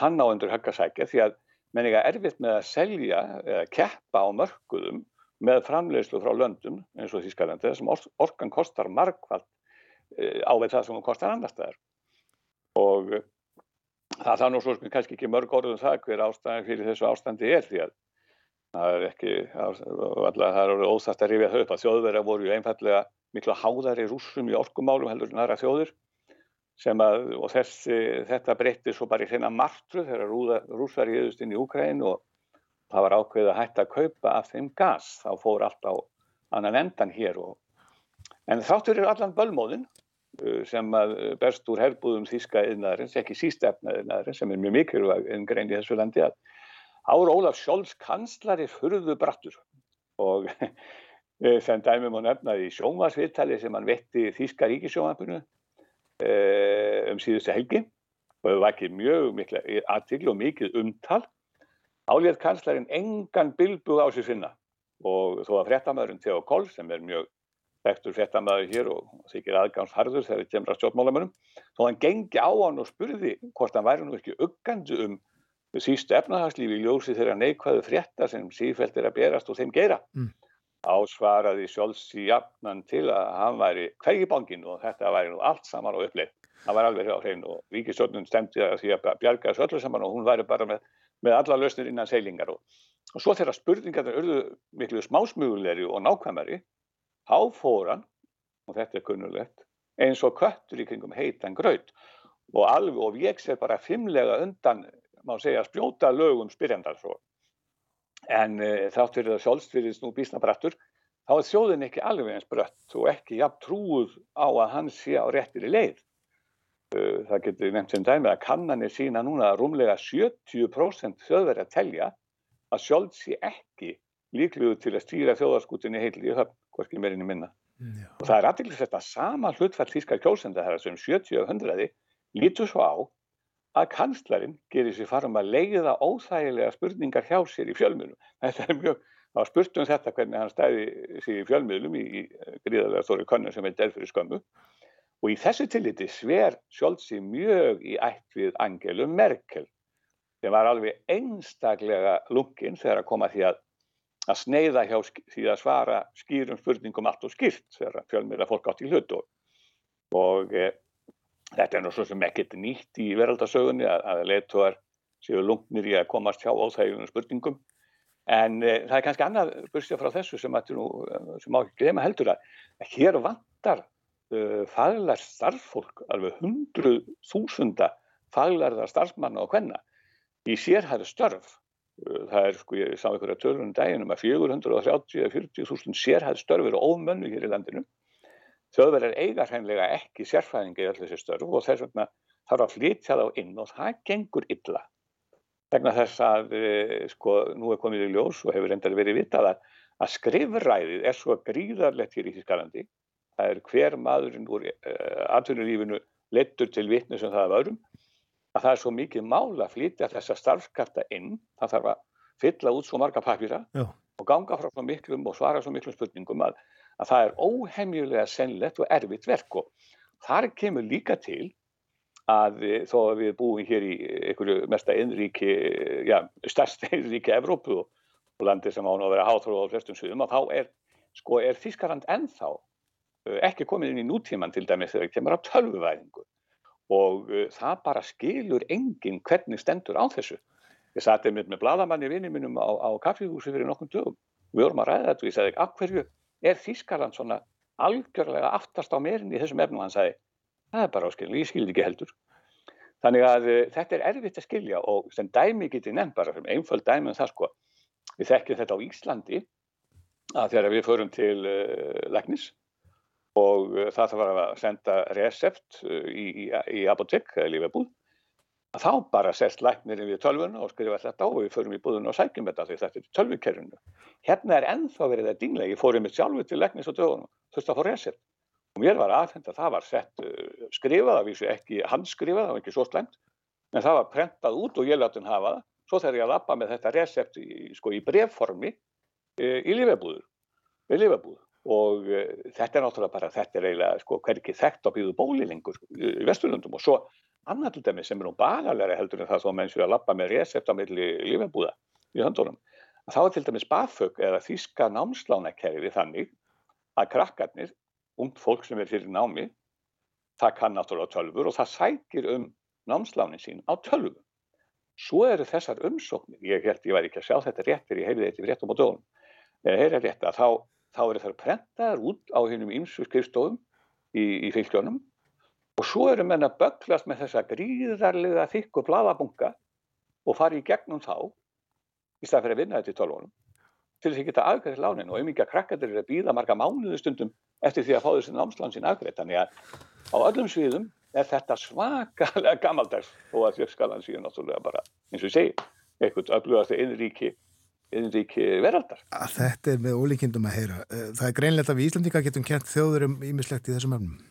hann á undur höggasækja því að menn eiga erfitt með að selja eða keppa á mörguðum með framleiðslu frá löndum eins og Þískalandi þessum orkan kostar margfald áveit það sem hún kostar annar staðar. Og það þá nú svo sem kannski ekki mörg orðum það hver ástæðan fyrir þessu ástandi er því að það er ekki það eru óþægt að rifja þau upp að þjóðverða voru ju einfallega miklu háðari rúsum í orkumálum heldur en aðra þjóður að, og þessi, þetta breytti svo bara í hreina martru þegar rúsar íðust inn í Úkræn og það var ákveðið að hætta að kaupa af þeim gas, þá fór allt á annan endan hér og en þáttur er allan bölmóðin uh, sem að berst úr herbúðum þíska yðnaðarins, ekki sístefna yðnaðarins sem er mjög mikilvæg en grein í þessu landi að Ára Ólaf Sjóls kanslari furðu brattur. Og sem dæmum og nefnaði í sjónvarsviðtali sem hann vetti Þíska ríkisjónvarpinu Eh, um síðustu helgi. Og hefur vakið mjög mikla aðtil og mikið umtal álétt kanslarinn engan bilbúð á sig finna og þó að frettamæðurinn Theo Koll sem er mjög vektur frettamæður hér og þykir aðgámsharður þegar það kemur að stjórnmálamönum þó hann gengi á hann og spurði hvort hann væri nú ekki uggandi um sístu efnahagslífi í ljósi þeirra neikvæðu frettar sem sífælt er að berast og þeim gera mm. Ásvaraði Sjóls í jafnan til að hann væri hvergi bangin og þetta væri nú allt saman og uppleið. Það var alveg á hrein og ríkistjórnun stemdi að því að bjarga þessu öllu saman og hún væri bara með, með alla lausnir innan seilingar. Og, og svo þegar spurningarnir urðu miklu smásmugulegri og nákvæmari, þá fór hann, og þetta er kunnulegt, eins og köttur í kringum heitan gröð og alveg og ég sé bara fimmlega undan, má segja, spjóta lögum spyrjandar svo en uh, þátt fyrir það sjálfsfyrir nú bísna brattur þá er þjóðin ekki alveg eins brött og ekki jafn trúð á að hann sé á réttir í leið það getur nefnt sem dæmi að kannanir sína núna að rúmlega 70% þjóðverði að telja að sjálf sé ekki líkluðu til að stýra þjóðarskutinni heil í höfn, hvorki meirinni minna Já. og það er aðeins þetta sama hlutfall þýskar kjósenda þar sem 70 og 100 lítur svo á að kanslarinn gerir sér farum að leiða óþægilega spurningar hjá sér í fjölmiðlum. Þetta er mjög, það var spurt um þetta hvernig hann stæði sér í fjölmiðlum í, í gríðarlega stóri konun sem delf fyrir skömmu og í þessu tilliti sver Sjólsi mjög í ætt við Angelu Merkel sem var alveg einstaklega lungin þegar að koma því að að sneiða hjá því að svara skýrum spurningum allt og skýrt þegar fjölmiðla fólk átt í hlut og, og e, Þetta er nú svo sem ekkert nýtt í veraldasögunni að, að leituar séu lungnir í að komast hjá óþægjum spurningum. En e, það er kannski annað börstja frá þessu sem, nú, sem má ekki glema heldur að, að hér vantar faglar starffólk alveg hundru þúsunda faglarðar starfsmanna og hvenna í sérhæðu störf það er sko ég sá einhverja törnum dæginum að 430-40 þúsund sérhæðu störf eru ómönnu hér í landinu Þjóðverðar eiga hreinlega ekki sérfræðingi í allir þessi störf og þess vegna þarf að flytja þá inn og það gengur illa. Vegna þess að e, sko, nú er komið í ljós og hefur endar verið vitað að, að skrifræðið er svo gríðarlegt hér í Þískalandi. Það er hver maðurinn úr e, atvinnulífinu lettur til vitnu sem það er öðrum. Að það er svo mikið mála að flytja þessa starfskarta inn. Það þarf að fylla út svo marga papýra og ganga frá svo miklum og svara svo miklum spurningum að að það er óhemjulega sennlegt og erfitt verk og þar kemur líka til að þó að við búum hér í einhverju mesta einríki, já, stærst einríki Evrópu og, landi sem án að vera háþróð á flestum suðum að þá er, sko, er Þískarland ennþá ekki komið inn í nútíman til dæmis þegar það kemur á tölvuvæðingu og uh, það bara skilur enginn hvernig stendur á þessu. Ég satt einmitt með bladamanni vinni mínum á, á kaffihúsi fyrir nokkum dögum. Við vorum að ræða þetta og ég sagði, af hverju er Þískarland svona algjörlega aftast á meirinn í þessum efnum? Hann sagði, það er bara áskilin, ég skildi ekki heldur. Þannig að uh, þetta er erfitt að skilja og sem dæmi getið nefn bara, einföld dæmi um það sko, við þekkjum þetta á Íslandi að þegar við förum til uh, Læknis og uh, það þarf að senda recept uh, í, í, í apotek eða lífebúð að þá bara sest læknirinn við tölvuna og skrifa þetta og við förum í búðuna og sækjum þetta því þetta er tölvukerfinu. Hérna er ennþá verið það dinglega, ég fór um mitt sjálfu til læknis og dögunum, þurfti að fá recept. Og mér var aðfend að það var sett uh, skrifað, það vísu ekki handskrifað, það var ekki svo slemt, en það var prentað út og ég láti hann hafa það, svo þegar ég að lappa með þetta recept í, sko, í brefformi uh, í lífebúð og uh, þetta er náttúrulega bara, þetta er eiginlega sko hverkið þekkt á bíðu bóli lengur í Vesturlundum og svo annað til dæmis sem er nú bagalega heldur en það þó menn séu að lappa með recept á milli lífebúða í höndunum. Þá er til dæmis BAfög eða þýska námslánakerfi þannig að krakkarnir, ungd fólk sem er fyrir námi, það kann náttúrulega tölfur og það sækir um námslánin sín á tölfur. Svo eru þessar umsóknir, ég held ég væri ekki að sjá þetta rétt fyrir ég heyrði þetta rétt um á dögunum, eða heyrði rétt að þá, þá eru þær prentaðar út á hennum ímsu skrifstofum í, í fylgjónum og svo eru menn að böglast með þessa gríðarlega þykku bladabunga og fara í gegnum þá í stað fyrir að vinna þetta í tölvunum til þess að geta afgræðið lánin og auðvitað krakkandir eru að býða marga mánuðu stundum eftir því að fá þessi námslan sín afgræðið þannig að á öllum sviðum er þetta svakalega gammaldags og að þjófskalan síðan náttúrulega bara eins og ég segi, eitthvað öflugast innríki innríki veraldar. Þetta er með ólíkindum að heyra. Það er greinlegt að við Íslandika getum kent þjóður um ímislegt í þessum öfnum.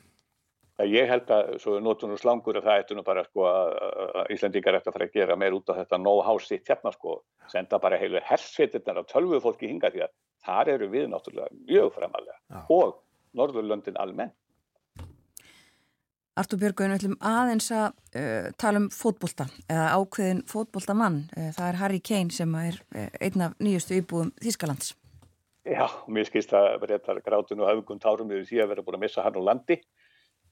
Ég held að, svo notur nú slangur að það ættu nú bara sko að Íslandingar ættu að fara að gera meir út af þetta know-how sitt hérna sko, senda bara heilu hersveitirnar af tölvu fólki hinga því að þar eru við náttúrulega mjög framalega og Norðurlöndin almenn. Artur Björgun, við ætlum aðeins að uh, tala um fótbolta eða ákveðin fótboltamann. Uh, það er Harry Kane sem er uh, einn af nýjustu íbúðum Þískalands. Já, mér skilst að breytar grátun og hafugum tárum yfir því að vera búin að missa hann á landi.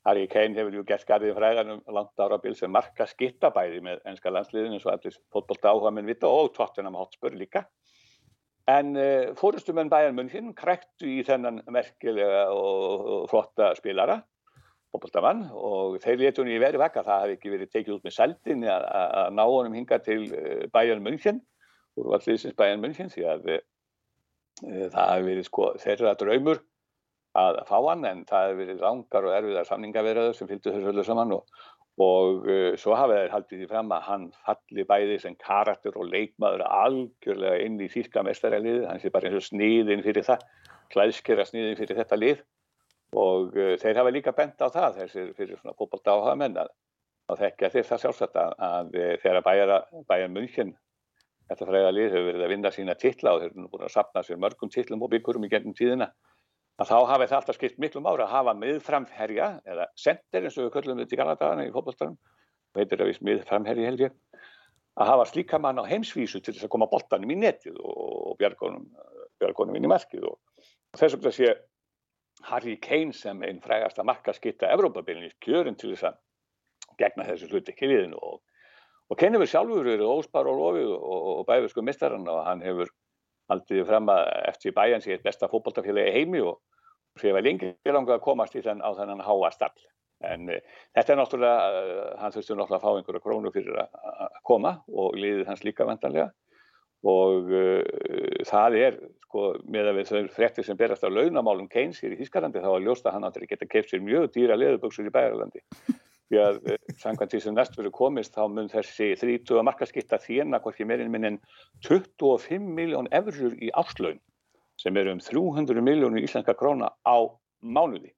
Harry Kane hefur ju gert garðið fræðanum langt ára bíl sem marka skittabæði með ennska landsliðinu og allir fótbolta áhuga minn vita og Tottenham Hotspur líka. En fórustumenn Bayern München kræktu í þennan merkilega og flotta spilara, fótboltamann, og þeir letu henni í veri vekka. Það hefði ekki verið tekið út með seldin að, ná honum hinga til uh, Bayern München, úr valliðsins Bayern München, því að uh, það hefði verið sko, þeirra draumur að fá hann en það hefur verið langar og erfiðar samningaverðar sem fylgdu þessu öllu saman og, og uh, svo hafa þeir haldið því fram að hann falli bæði sem karakter og leikmaður algjörlega inn í þýrka mestaræliði, hann sé bara eins og sniðin fyrir það, klæðskera sniðin fyrir þetta lið og uh, þeir hafa líka bent á það þessir fyrir svona fókbalta áhaga menn að, að þekkja þeir það sjálfsagt að, að þegar bæjar München þetta fræða lið hefur verið að vinna sína titla og þeir eru búin að sapna sér mörgum titlum og byggurum í gennum tíðina að þá hafi það alltaf skipt miklu mára að hafa miðframherja eða sender eins og við köllum þetta í Galataðana í fólkbóltarum veitir að við miðframherji held ég að hafa slíka mann á heimsvísu til þess að koma boltanum í netið og bjargónum, bjargónum Harry Kane sem einn frægast að marka skitta Evrópabilins kjörin til þess að gegna þessu hluti ekki liðinu og, og Kane hefur sjálfur verið óspar og lofið og, og bæfið sko mistarann og hann hefur haldið fram að eftir bæjan sé besta fókbóltafélagi heimi og sé vel lengi langa að komast í þenn á þennan háa stall. En uh, þetta er náttúrulega, uh, hann þurfti náttúrulega að fá einhverja krónu fyrir að koma og liðið hans líka vendanlega og uh, það er, sko, með að við þau frektir sem berast á launamálum Keynes hér í Þískalandi þá að ljósta hann það geta keipt sér mjög dýra leðuböksur í Bæjarlandi. Því að samkvæmt því sem næst verið komist þá mun þessi 30 markaskitta þérna hvorki meirinn minn en 25 miljón eurur í áslaun sem eru um 300 miljónir íslenska króna á mánuði.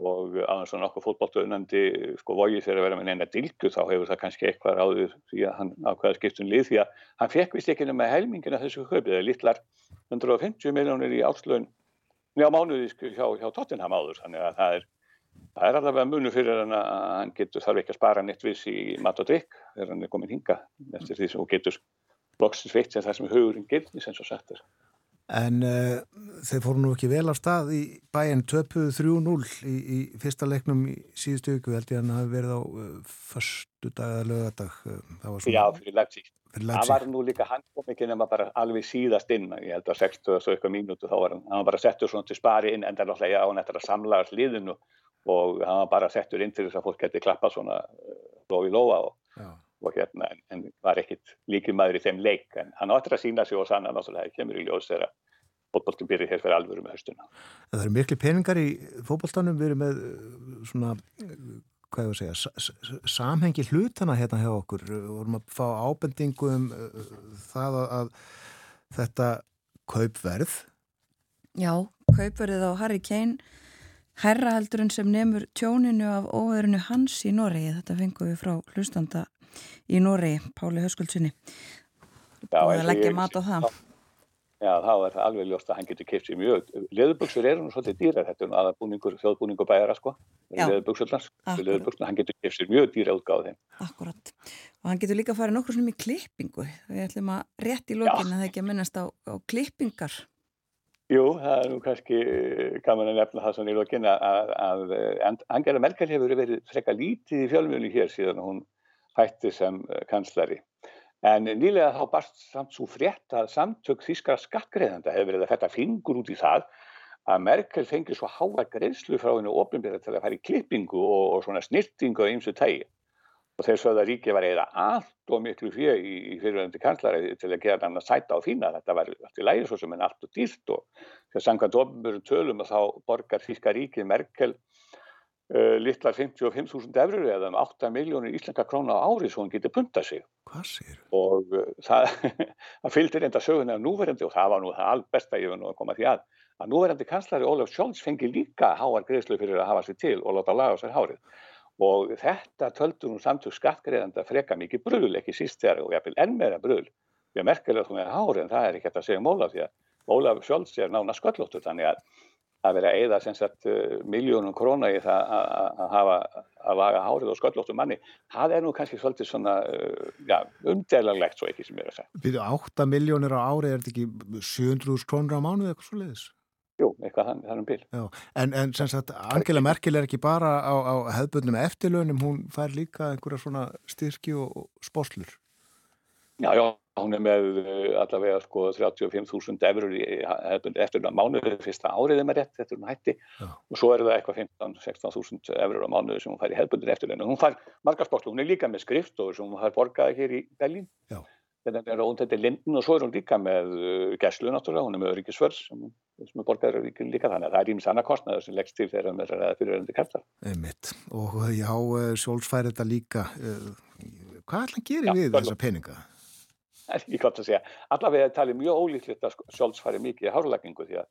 Og aðeins svona okkur fótballtöðunandi sko vogið þegar að vera með neina dilgu þá hefur það kannski eitthvað ráður því að hann ákveða skiptun lið því að hann fekk vist ekki með helmingina þessu höfið eða litlar 150 miljónir í áslun njá mánuði hjá, hjá Tottenham áður þannig að það er, það er allavega munu fyrir hann að hann getur þarf ekki að spara neitt viss í mat og drikk þegar hann er komin hinga eftir því sem hún getur loksins veitt sem það sem hugurinn gildi en uh, þeir fóru nú ekki vel af stað í bæinn töpuðu 3-0 í, í fyrsta leiknum í síðustu viku. Held ég að hann hafi verið á uh, förstu dag eða lögadag uh, Já, fyrir Leipzig. Það var nú líka, hann kom ekki nema bara alveg síðast inn, ég held að 60 og svo eitthvað mínútu þá var hann, hann var bara settur svona til spari inn en það er náttúrulega á nættar að samlaga sliðinu og hann var bara settur inn til þess að fólk geti klappað svona lófi lóa og, og hérna en, en var ekkit líkið maður í þeim leik en hann áttur að sína sig og sanna náttúrulega það kemur í ljós þegar fótballtum byrjir hér fyrir alvöru með höstuna. Það eru miklu peningar í fótballtanum, við erum með svona, hvað ég var að segja, samhengi hlutana hérna hjá okkur, við vorum að fá ábendingu um það að þetta kaupverð. Já, kaupverðið á Harry Kane herraheldurinn sem nefnur tjóninu af óverinu hans í Noregi. Þetta fengum við frá hlustanda í Noregi, Páli Höskuldsunni. Og að leggja mat á það. Já, þá er það alveg ljóst að hann getur keipt sér mjög. Leðubuksur eru nú svolítið dýrar, þetta er aðabúningur, þjóðbúningur bæjara sko. Leðubuksurlans, leðubuksuna, hann getur keipt sér mjög dýra útgáð þeim. Akkurat. Og hann getur líka farið nokkur svona með klippingu. Við ætlum að rétt í lókinu að það ekki að minnast á, á klippingar. Jú, það er nú kannski gaman að nefna það svona í lókin að, að, að Angela Merkel hefur verið frekka lítið í fjölmjölu hér síðan hún hætti sem kanslari. En nýlega þá barst samt svo frétt að samtök þýskara skattgreðanda hefur verið að fætta fingur út í það að Merkel fengi svo háa greiðslu frá hennu ofnbyrða til að fara í klippingu og, og svona snirtingu á ymsu tægi. Og þess að ríkið var eða allt og miklu fyrir í, í fyriröndi kanslari til að gera hann að sæta á fína. Þetta var allt í lægi svo sem en allt og dýrt og þess að samkvæmt ofnbyrðum tölum að þá borgar þýska ríkið Merkel Litlar 55.000 eurur eða um 8 miljónir íslenska króna á ári svo hann getur punta sig. Og uh, það, það fylgir enda söguna af núverandi og það var nú það albesta ég var nú að koma því að að núverandi kanslari Ólaf Scholz fengi líka háar greiðslu fyrir að hafa sér til og láta laga sér hárið. Og þetta töldur hún samtug skattgreðanda freka mikið bröðul ekki síst þegar og ég vil enn meira bröðul við merkilega þú með hárið en það er ekki að segja um Ólaf því að Ólaf Scholz er nána sköllóttur þannig að að vera að eða sem sagt miljónum króna í það að hafa að laga hárið og sköllóttum manni. Það er nú kannski svolítið svona ja, umdelarlegt svo ekki sem ég er að segja. Býtu 8 miljónir á árið er þetta ekki 700.000 krónur á mánu eða eitthvað svo leiðis? Jú, eitthvað þannig um bíl. En, en sem sagt, Angela Merkel er ekki bara á, á hefðbundnum eftirlaunum hún fær líka einhverja svona styrki og, og spórslur Já, já Hún er með allavega sko 35.000 eurur eftir mánuðu fyrsta árið þeim er rétt, þetta er hún hætti Já. og svo er það eitthvað 15-16.000 eurur á mánuðu sem hún fær í hefðbundir eftir henni. Hún fær margarsportlu, hún er líka með skrifstofur sem hún fær borgaði hér í Berlín. Þetta er, þetta er Linden og svo er hún líka með Gesslu náttúrulega, hún er með Öryggisvörs sem, sem er borgaður líka þannig að það er ímis annað kostnaður sem leggst til þegar það er ræða fyrir öðrundi kartar. Einmitt. Og já, Sjóls fær þetta líka. Hvað ætla að gera við þessa peninga? Það ekki gott að segja. Allavega talið mjög ólíklegt að Scholz fari mikið í hárlækingu því að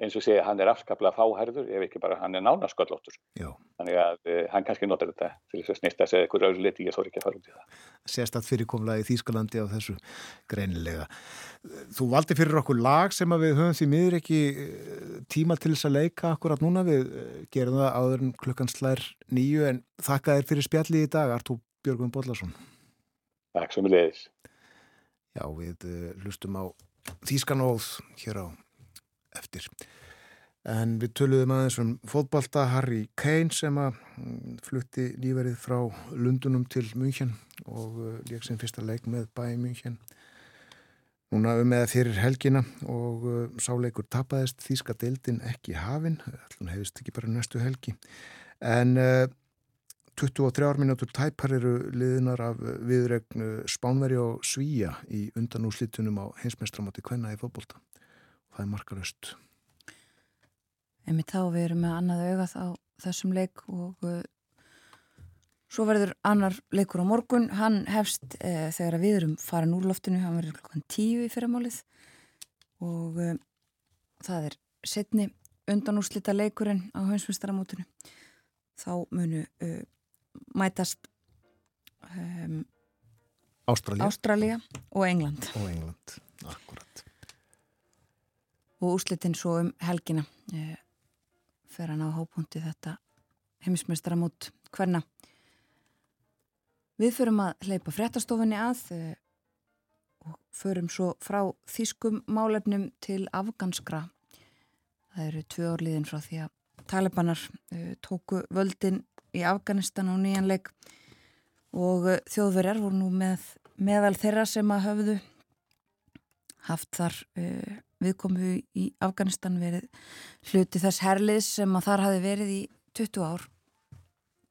eins og segja hann er afskaplega fáhærður ef ekki bara hann er nánasköllóttur. Þannig að uh, hann kannski notar þetta til þess að snýsta sig eitthvað öðru liti, ég þór ekki að fara út í það. Sérstatt fyrirkomlega í Þýskalandi á þessu greinilega. Þú valdi fyrir okkur lag sem við höfum því miður ekki tíma til þess að leika akkurat núna. Við gerum það áður en klukkan slær nýju en þakka þér fyrir spjalli í dag, Artú Björgum Bodlason. Takk sem við leiðis. Já, við hlustum á Þískanóð hér á eftir. En við töluðum aðeins um fótbalta Harry Kane sem að flutti líferið frá Lundunum til München og leik sem fyrsta leik með bæi München. Núna um eða fyrir helgina og sáleikur tapaðist Þíska deildin ekki hafinn, alltaf hefist ekki bara næstu helgi. En 23 minútur tæpar eru liðinar af viðregnu Spánveri og Svíja í undanúslitunum á heimsmeistramáti Kvenna í fótbolta. Það er markaröst. Emi þá við erum með annað augað á þessum leik og uh, svo verður annar leikur á morgun. Hann hefst uh, þegar við erum farin úr loftinu, hann verður klokkan tíu í fyrramálið og uh, það er setni undanúslita leikurinn á heimsmeistramátunum. Þá munu mætast um, Ástralja. Ástralja og England og England, akkurat og úslitin svo um helgina eh, fer hann á hápunkti þetta heimismestara mút hverna við förum að hleypa fréttastofunni að eh, og förum svo frá þýskum málefnum til afganskra. Það eru tvö orliðin frá því að talibanar uh, tóku völdin í Afganistan og nýjanleik og uh, þjóðverjar voru nú með meðal þeirra sem að höfðu haft þar uh, viðkomu í Afganistan verið hluti þess herliðs sem að þar hafi verið í 20 ár.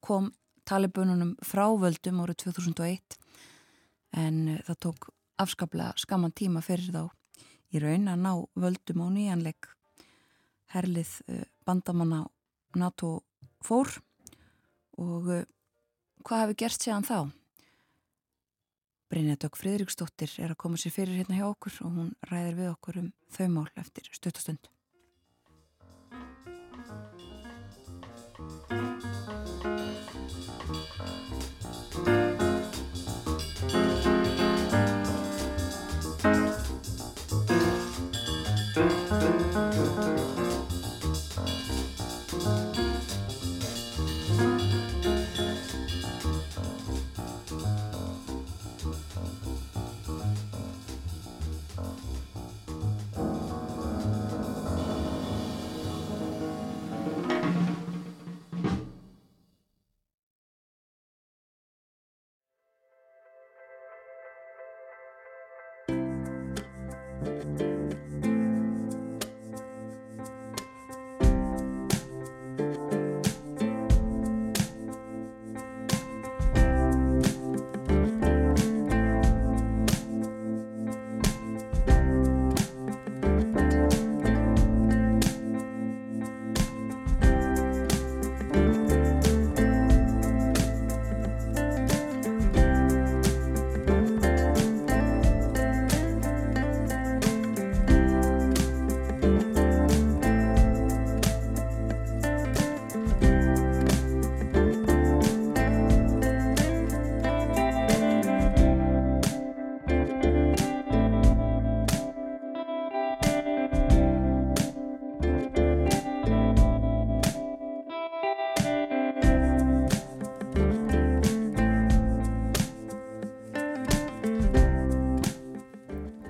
Kom talibununum frá völdum árið 2001 en uh, það tók afskaplega skaman tíma fyrir þá í raun að ná völdum á nýjanleik herlið uh, bandamanna NATO fór og uh, hvað hefur gerst séðan þá? Brynja Dögg Fridriksdóttir er að koma sér fyrir hérna hjá okkur og hún ræðir við okkur um þau mál eftir stöttastund.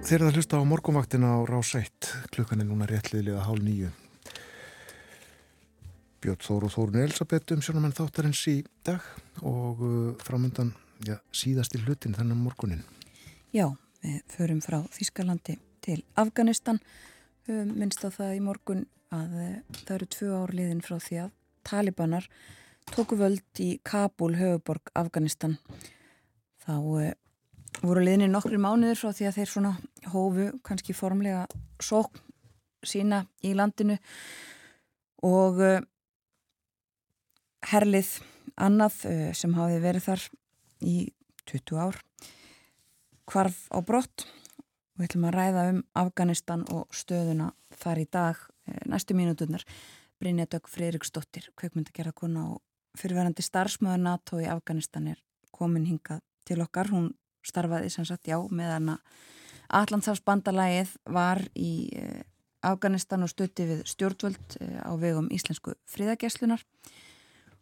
Þeir eru að hlusta á morgumvaktina á rás 1 klukkan er núna réttliðilega hálf nýju Björn Þór og Þórun Elisabeth um sjónum en þáttarins í dag og uh, framöndan ja, síðast í hlutin þennan morgunin Já, við förum frá Þískalandi til Afganistan. Minnst á það í morgun að uh, það eru tvö árliðin frá því að Talibanar tóku völd í Kabul, höfuborg Afganistan. Þá uh, voru liðinni nokkri mánuður frá því að þeir svona hófu kannski formlega sók sína í landinu. Og uh, herlið annað uh, sem hafi verið þar í 20 ár hvarf á brott. Og við ætlum að ræða um Afganistan og stöðuna þar í dag. Uh, næstu mínuturnar Brynja Dögg Freiriksdóttir, kveikmyndagerða kona og fyrirverandi starfsmöður NATO í Afganistan er komin hingað til okkar, hún starfaði sem sagt já meðan að Allandsafsbandalægið var í eh, Afganistan og stutti við stjórnvöld eh, á vegum íslensku fríðageslunar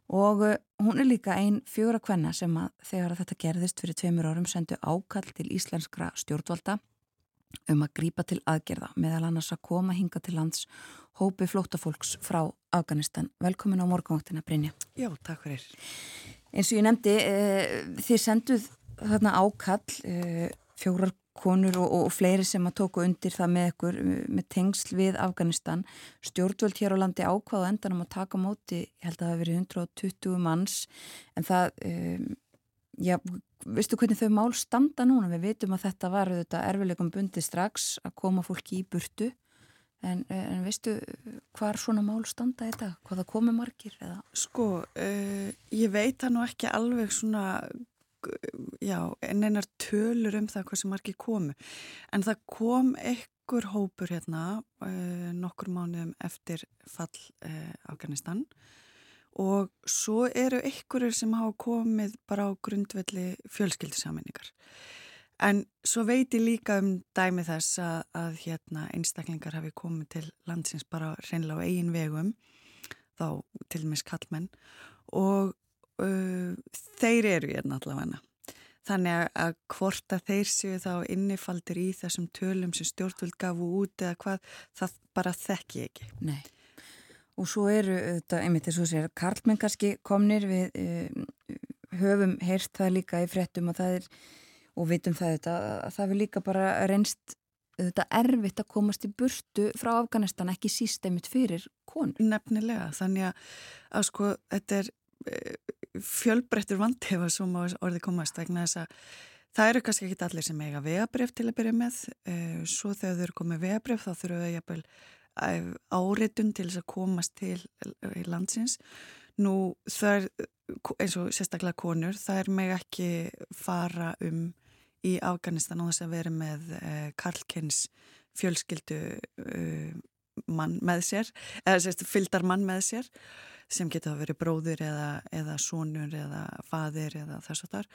og eh, hún er líka einn fjóra kvenna sem að þegar að þetta gerðist fyrir tveimur árum sendu ákall til íslenskra stjórnvalda um að grípa til aðgerða meðal annars að koma hinga til lands hópi flótafólks frá Afganistan. Velkomin á morgunváttina Brynja. Já, takk fyrir. Eins og ég nefndi, þið senduð þarna ákall e, fjórar konur og, og fleiri sem að tóku undir það með ykkur með tengsl við Afganistan. Stjórnvöld hér á landi ákvaða endanum að taka móti, ég held að það hefur verið 120 manns. En það um, já, veistu hvernig þau mál standa núna, við veitum að þetta var þetta erfileikum bundi strax að koma fólki í burtu. En, en veistu hvar svona mál standa þetta, hvað það komi margir eða? Sko, uh, ég veit það nú ekki alveg svona já, en einar tölur um það hvað sem margir komu. En það kom ekkur hópur hérna uh, nokkur mánuðum eftir fall uh, Afganistan og svo eru ekkurir sem hafa komið bara á grundvelli fjölskyldisaminningar. En svo veit ég líka um dæmi þess að, að hérna, einstaklingar hafi komið til landsins bara reynlega á eigin vegum, þá til og með skallmenn og uh, þeir eru hérna allavega. þannig að hvort að þeir séu þá innifaldir í þessum tölum sem stjórnvöld gafu út eða hvað, það bara þekki ekki. Nei. Og svo eru þetta, einmitt þess að sér, Karlmenn kannski komnir við uh, höfum heyrt það líka í fréttum og það er, og vitum það þetta, að það vil líka bara reynst þetta erfitt að komast í burtu frá Afganistan ekki sístæmit fyrir konur. Nefnilega, þannig að, að sko, þetta er fjölbreyttur vantefa sem orði komast það eru kannski ekki allir sem eiga vegabref til að byrja með. Eh, svo þegar þau eru komið vegabref þá þurfum við jæfnvel eh, áritun til þess að komast til eh, landsins. Nú það er eins og sérstaklega konur það er meg ekki fara um í Afganistan á þess að vera með Karlkens fjölskyldu mann með sér eða sérst fyldar mann með sér sem getur að verið bróður eða, eða sonur eða fadir eða þess að þar.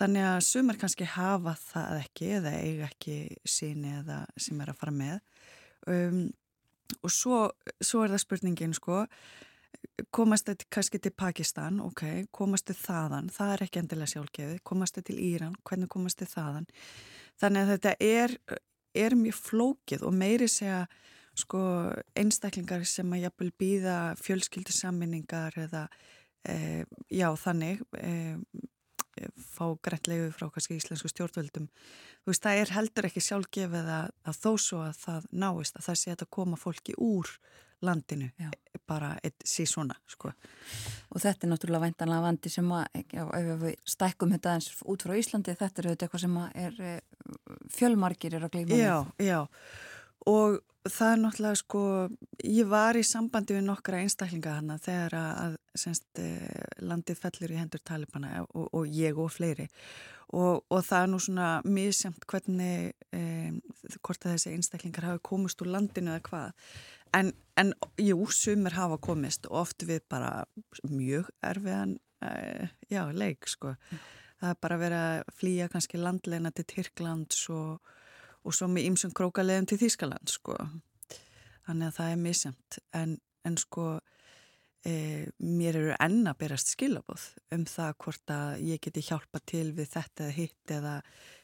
Þannig að sumar kannski hafa það ekki eða eiga ekki síni eða sem er að fara með. Um, og svo, svo er það spurningin sko, komast þetta kannski til Pakistan, ok, komast þetta þaðan, það er ekki endilega sjálfgefið, komast þetta til Íran, hvernig komast þetta þaðan. Þannig að þetta er, er mjög flókið og meiri segja sko einstaklingar sem að jafnvel býða fjölskyldisamminningar eða e, já þannig e, fá greitlegu frá kannski íslensku stjórnvöldum þú veist það er heldur ekki sjálfgefið að, að þó svo að það náist að það sé að koma fólki úr landinu já. bara sí svona sko. og þetta er náttúrulega væntanlega vandi sem að já, ef við stækkum þetta eins út frá Íslandi þetta er auðvitað eitthvað sem er e, fjölmarkir er að gleyma Já, já og það er náttúrulega sko, ég var í sambandi við nokkra einstaklinga hana þegar að semst, eh, landið fellir í hendur talibana og, og ég og fleiri. Og, og það er nú svona misjamt hvernig eh, hvort að þessi einstaklingar hafi komist úr landinu eða hvað. En, en jú, sumir hafa komist og oft við bara mjög erfiðan eh, já, leik sko. Það er bara verið að flýja kannski landleina til Tyrklands og og svo með ýmsum krókaleðum til Þýskaland sko. Þannig að það er misjamt en, en sko e, mér eru enna berast skilabóð um það hvort að ég geti hjálpa til við þetta eða hitt eða,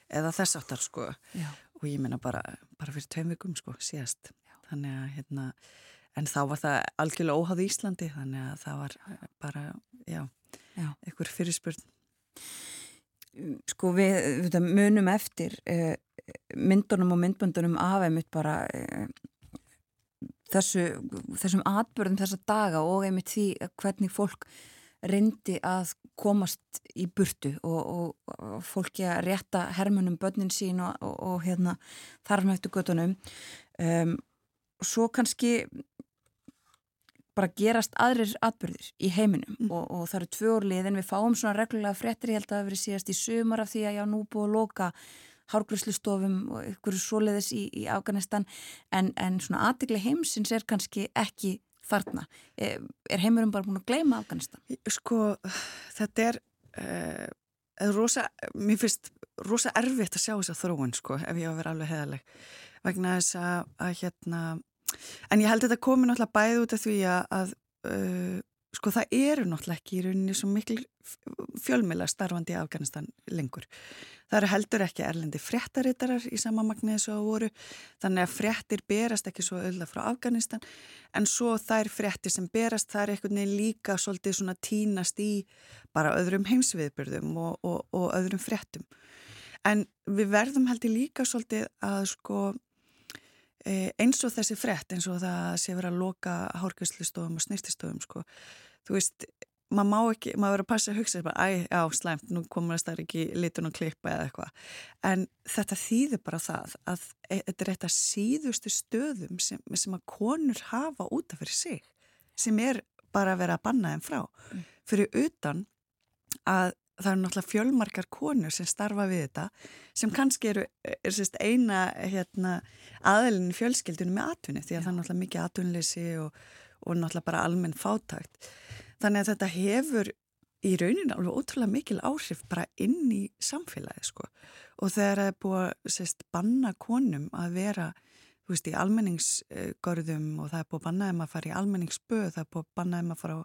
eða þess aftar sko já. og ég menna bara, bara fyrir tveim vikum sko síðast. Já. Þannig að hérna en þá var það algjörlega óháð í Íslandi þannig að það var bara, já, já. einhver fyrirspurn. Sko við, við munum eftir eh, myndunum og myndböndunum af einmitt bara e, þessu, þessum atbörðum þessa daga og einmitt því hvernig fólk reyndi að komast í burtu og, og, og fólki að rétta hermunum börnin sín og, og hérna þarfum eftir göttunum um, svo kannski bara gerast aðrir atbyrðir í heiminum mm. og, og það eru tvö orliðin, við fáum svona reglulega frettir, ég held að það hefur verið síðast í sumar af því að já, nú búið að loka hárgröslustofum og ykkur svoleiðis í, í Afganistan en, en svona aðtegli heimsins er kannski ekki þarna. Er, er heimurum bara búin að gleyma Afganistan? Sko, þetta er uh, rosa, mér finnst rosa erfitt að sjá þess að þróun sko, ef ég á að vera alveg heðaleg vegna þess að, að hérna en ég held að þetta komi náttúrulega bæð út af því að, að uh, sko það eru náttúrulega ekki í rauninni svo mikil fjölmjöla starfandi í Afganistan lengur. Það eru heldur ekki erlendi fréttarittarar í sama magniði svo að voru, þannig að fréttir berast ekki svo öll frá Afganistan en svo þær fréttir sem berast er einhvern veginn líka svolítið svona tínast í bara öðrum heimsviðbyrðum og, og, og öðrum fréttum. En við verðum heldur líka svolítið að sko e, eins og þessi frétt eins og það sé verið að loka hárkvæslistofum og snýrtistofum sko þú veist, maður má ekki, maður verður að passa að hugsa bara, æ, já, slæmt, nú komur það ekki litun og klippa eða eitthvað en þetta þýðir bara það að e, þetta er eitt af síðustu stöðum sem, sem að konur hafa útaf fyrir sig, sem er bara að vera að banna þeim frá mm. fyrir utan að það eru náttúrulega fjölmarkar konur sem starfa við þetta sem kannski eru er sérst, eina hérna, aðelin fjölskyldunum með atvinni því að Já. það er náttúrulega mikið atvinnleysi og, og náttúrulega bara almenn fátækt Þannig að þetta hefur í rauninu alveg ótrúlega mikil áhrif bara inn í samfélagi sko og þegar það er búið að sérst, banna konum að vera veist í almenningsgörðum og það er búið að banna þeim að fara í almenningsböð, það er búið að banna þeim að fara á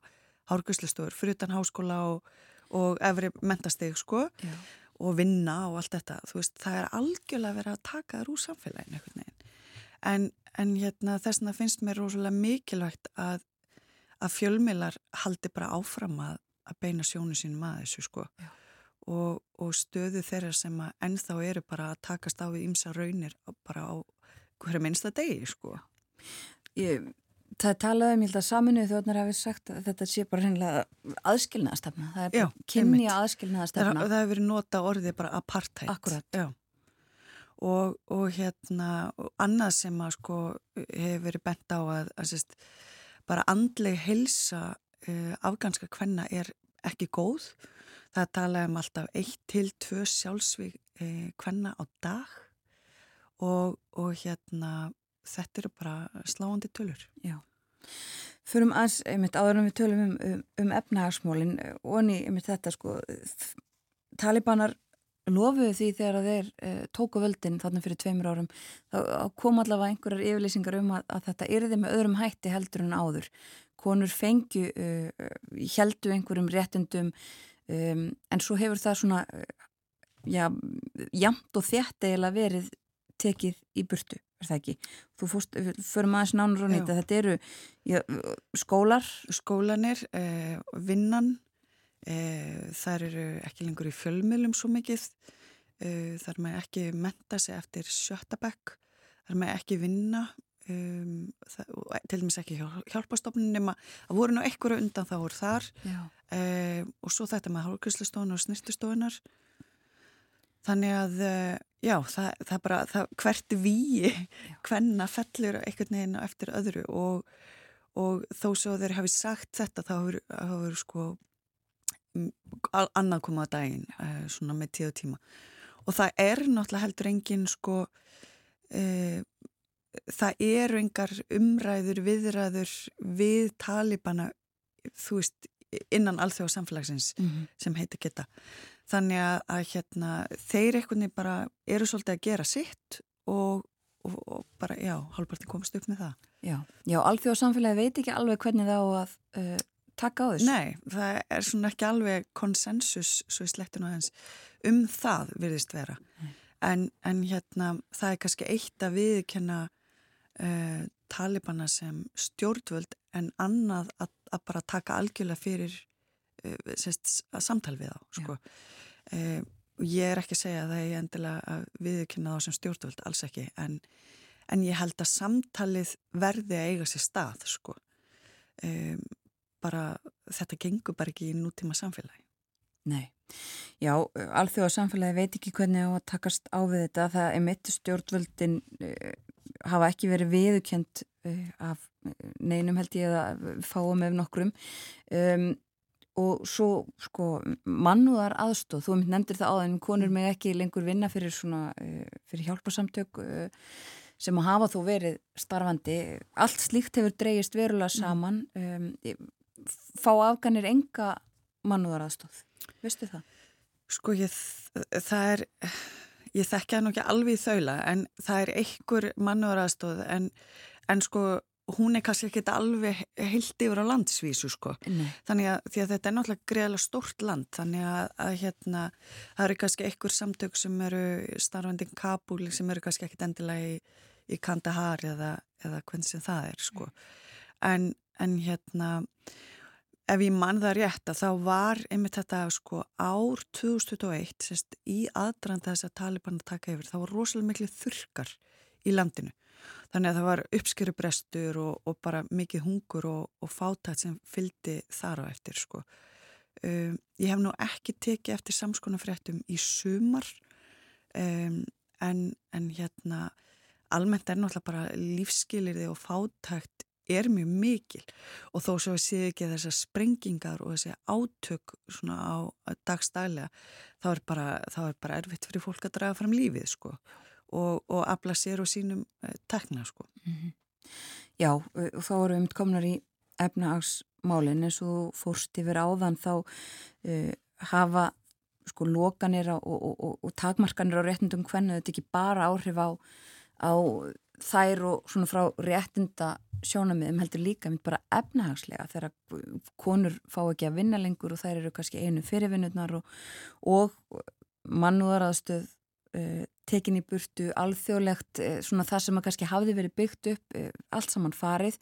hárguslistur, frutan háskóla og, og efri mentasteg sko Já. og vinna og allt þetta, þú veist, það er algjörlega verið að taka þér úr samfélaginu. En, en hérna, þess vegna finnst mér rosalega mikilvægt að, að fjölmilar haldi bara áfram að, að beina sjónu sínum að þessu sko og, og stöðu þeirra sem að ennþá eru bara að takast á við ymsa raunir bara á hverju minnsta degi sko. Ég Það talaði um, ég held að saminuð þjóðnar hafi sagt að þetta sé bara hennilega aðskilnaðastefna. Það er bara kynja aðskilnaðastefna. Það, hefur verið nota orðið bara apartheid. Akkurat. Já. Og, og hérna, annað sem að sko hefur verið bent á að, að sérst, bara andleg helsa uh, afganska kvenna er ekki góð. Það talaði um alltaf 1-2 sjálfsvík uh, kvenna á dag og, og hérna þetta eru bara sláandi tölur. Já. Förum aðs, einmitt áður en við tölum um, um, um efnahagsmólin og enni einmitt þetta sko talibanar lofuðu því þegar þeir uh, tóku völdin þarna fyrir tveimur árum þá kom allavega einhverjar yfirlýsingar um að, að þetta yrði með öðrum hætti heldur en áður. Konur fengju uh, heldu einhverjum réttundum um, en svo hefur það svona uh, já, jamt og þjætt eiginlega verið tekið í burtu er það ekki? Þú fórst, förum aðeins nánur og nýtt að þetta eru já, skólar. Skólanir, eh, vinnan eh, þar eru ekki lengur í fjölmjölum svo mikið. Eh, þar með ekki menta sig eftir sjötabæk þar með ekki vinna um, það, til dæmis ekki hjálpastofnun nema að voru nú einhverju undan þá voru þar. Eh, og svo þetta með hálfkvæslustofunar og snirtustofunar Þannig að, eh, já, það, það bara, það, hvert víi hvenna fellur einhvern veginn eftir öðru og, og þó svo þeir hafi sagt þetta þá hefur sko annað komað að daginn uh, svona með tíu tíma og það er náttúrulega heldur engin sko uh, það eru engar umræður, viðræður við talibana þú veist innan alþjóða samfélagsins mm -hmm. sem heitir geta þannig að, hérna, þeir eitthvað bara eru svolítið að gera sitt og, og, og bara, já, halvpartin komast upp með það. Já, já alþjóða samfélagi veit ekki alveg hvernig það á að uh, taka á þessu. Nei, það er svona ekki alveg konsensus svo í slektinu aðeins um það virðist vera. En, en hérna, það er kannski eitt að viðkenna uh, talibana sem stjórnvöld en annað að, að bara taka algjörlega fyrir uh, sest, samtal við á, sko. Uh, ég er ekki að segja að það er endilega að viðkynna þá sem stjórnvöld, alls ekki, en, en ég held að samtalið verði að eiga sér stað, sko. Um, bara, þetta gengur bara ekki í nútíma samfélagi. Nei, já, alþjóða samfélagi veit ekki hvernig á að takast á við þetta, það er mitt stjórnvöldin uh, hafa ekki verið viðkjönd uh, af neinum held ég að fáum ef nokkrum. Um, og svo sko mannúðar aðstóð, þú nefndir það áðan konur mm. með ekki lengur vinna fyrir svona uh, fyrir hjálparsamtök uh, sem að hafa þú verið starfandi allt slíkt hefur dreyist verulega mm. saman um, fá afganir enga mannúðar aðstóð veistu það? Sko ég það er ég þekkja nú ekki alveg í þaula en það er einhver mannúðar aðstóð en, en sko hún er kannski ekki alveg heilt yfir á landsvísu sko Nei. þannig að, að þetta er náttúrulega greiðilega stórt land þannig að, að hérna það eru kannski einhver samtök sem eru starfandi í Kabul sem eru kannski ekkit endilega í, í Kandahar eða, eða hvernig sem það er sko en, en hérna ef ég mann það rétt að þá var einmitt þetta sko ár 2021 sérst, í aðdraðan þess að Taliban taka yfir þá var rosalega miklu þurkar í landinu Þannig að það var uppskyrubrestur og, og bara mikið hungur og, og fátætt sem fyldi þar á eftir sko. Um, ég hef nú ekki tekið eftir samskonafréttum í sumar um, en, en hérna almennt er náttúrulega bara lífskilirði og fátækt er mjög mikil og þó svo séu ekki þessar sprengingar og þessi átök svona á dagstælega þá er bara, þá er bara erfitt fyrir fólk að draga fram lífið sko og, og afla sér og sínum uh, tekna sko. Mm -hmm. Já, og þá erum við komnar í efnahagsmálinn eins og fórst yfir áðan þá uh, hafa sko lokanir og, og, og takmarkanir á réttindum hvernig þetta ekki bara áhrif á, á þær og svona frá réttinda sjónamiðum heldur líka mynd bara efnahagslega þegar konur fá ekki að vinna lengur og þær eru kannski einu fyrirvinnurnar og, og mannúðaraðstöð uh, tekin í burtu, alþjóðlegt uh, svona það sem að kannski hafði verið byggt upp uh, allt saman farið.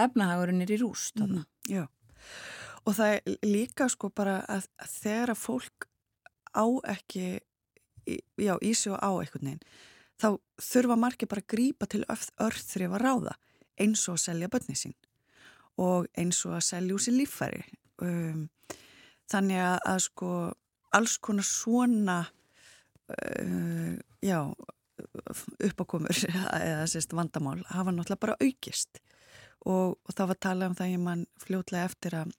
Efnahagurinn er í rúst mm, Já, og það er líka sko bara að, að þegar að fólk á ekki já, í sig og á eitthvað neinn þá þurfa margir bara að grípa til örð þrif að ráða eins og að selja börni sín og eins og að selja úr sér líffæri. Um, þannig að, að sko alls konar svona uh, já uppákomur eða sérst vandamál hafa náttúrulega bara aukist. Og, og það var að tala um það ég mann fljótlega eftir að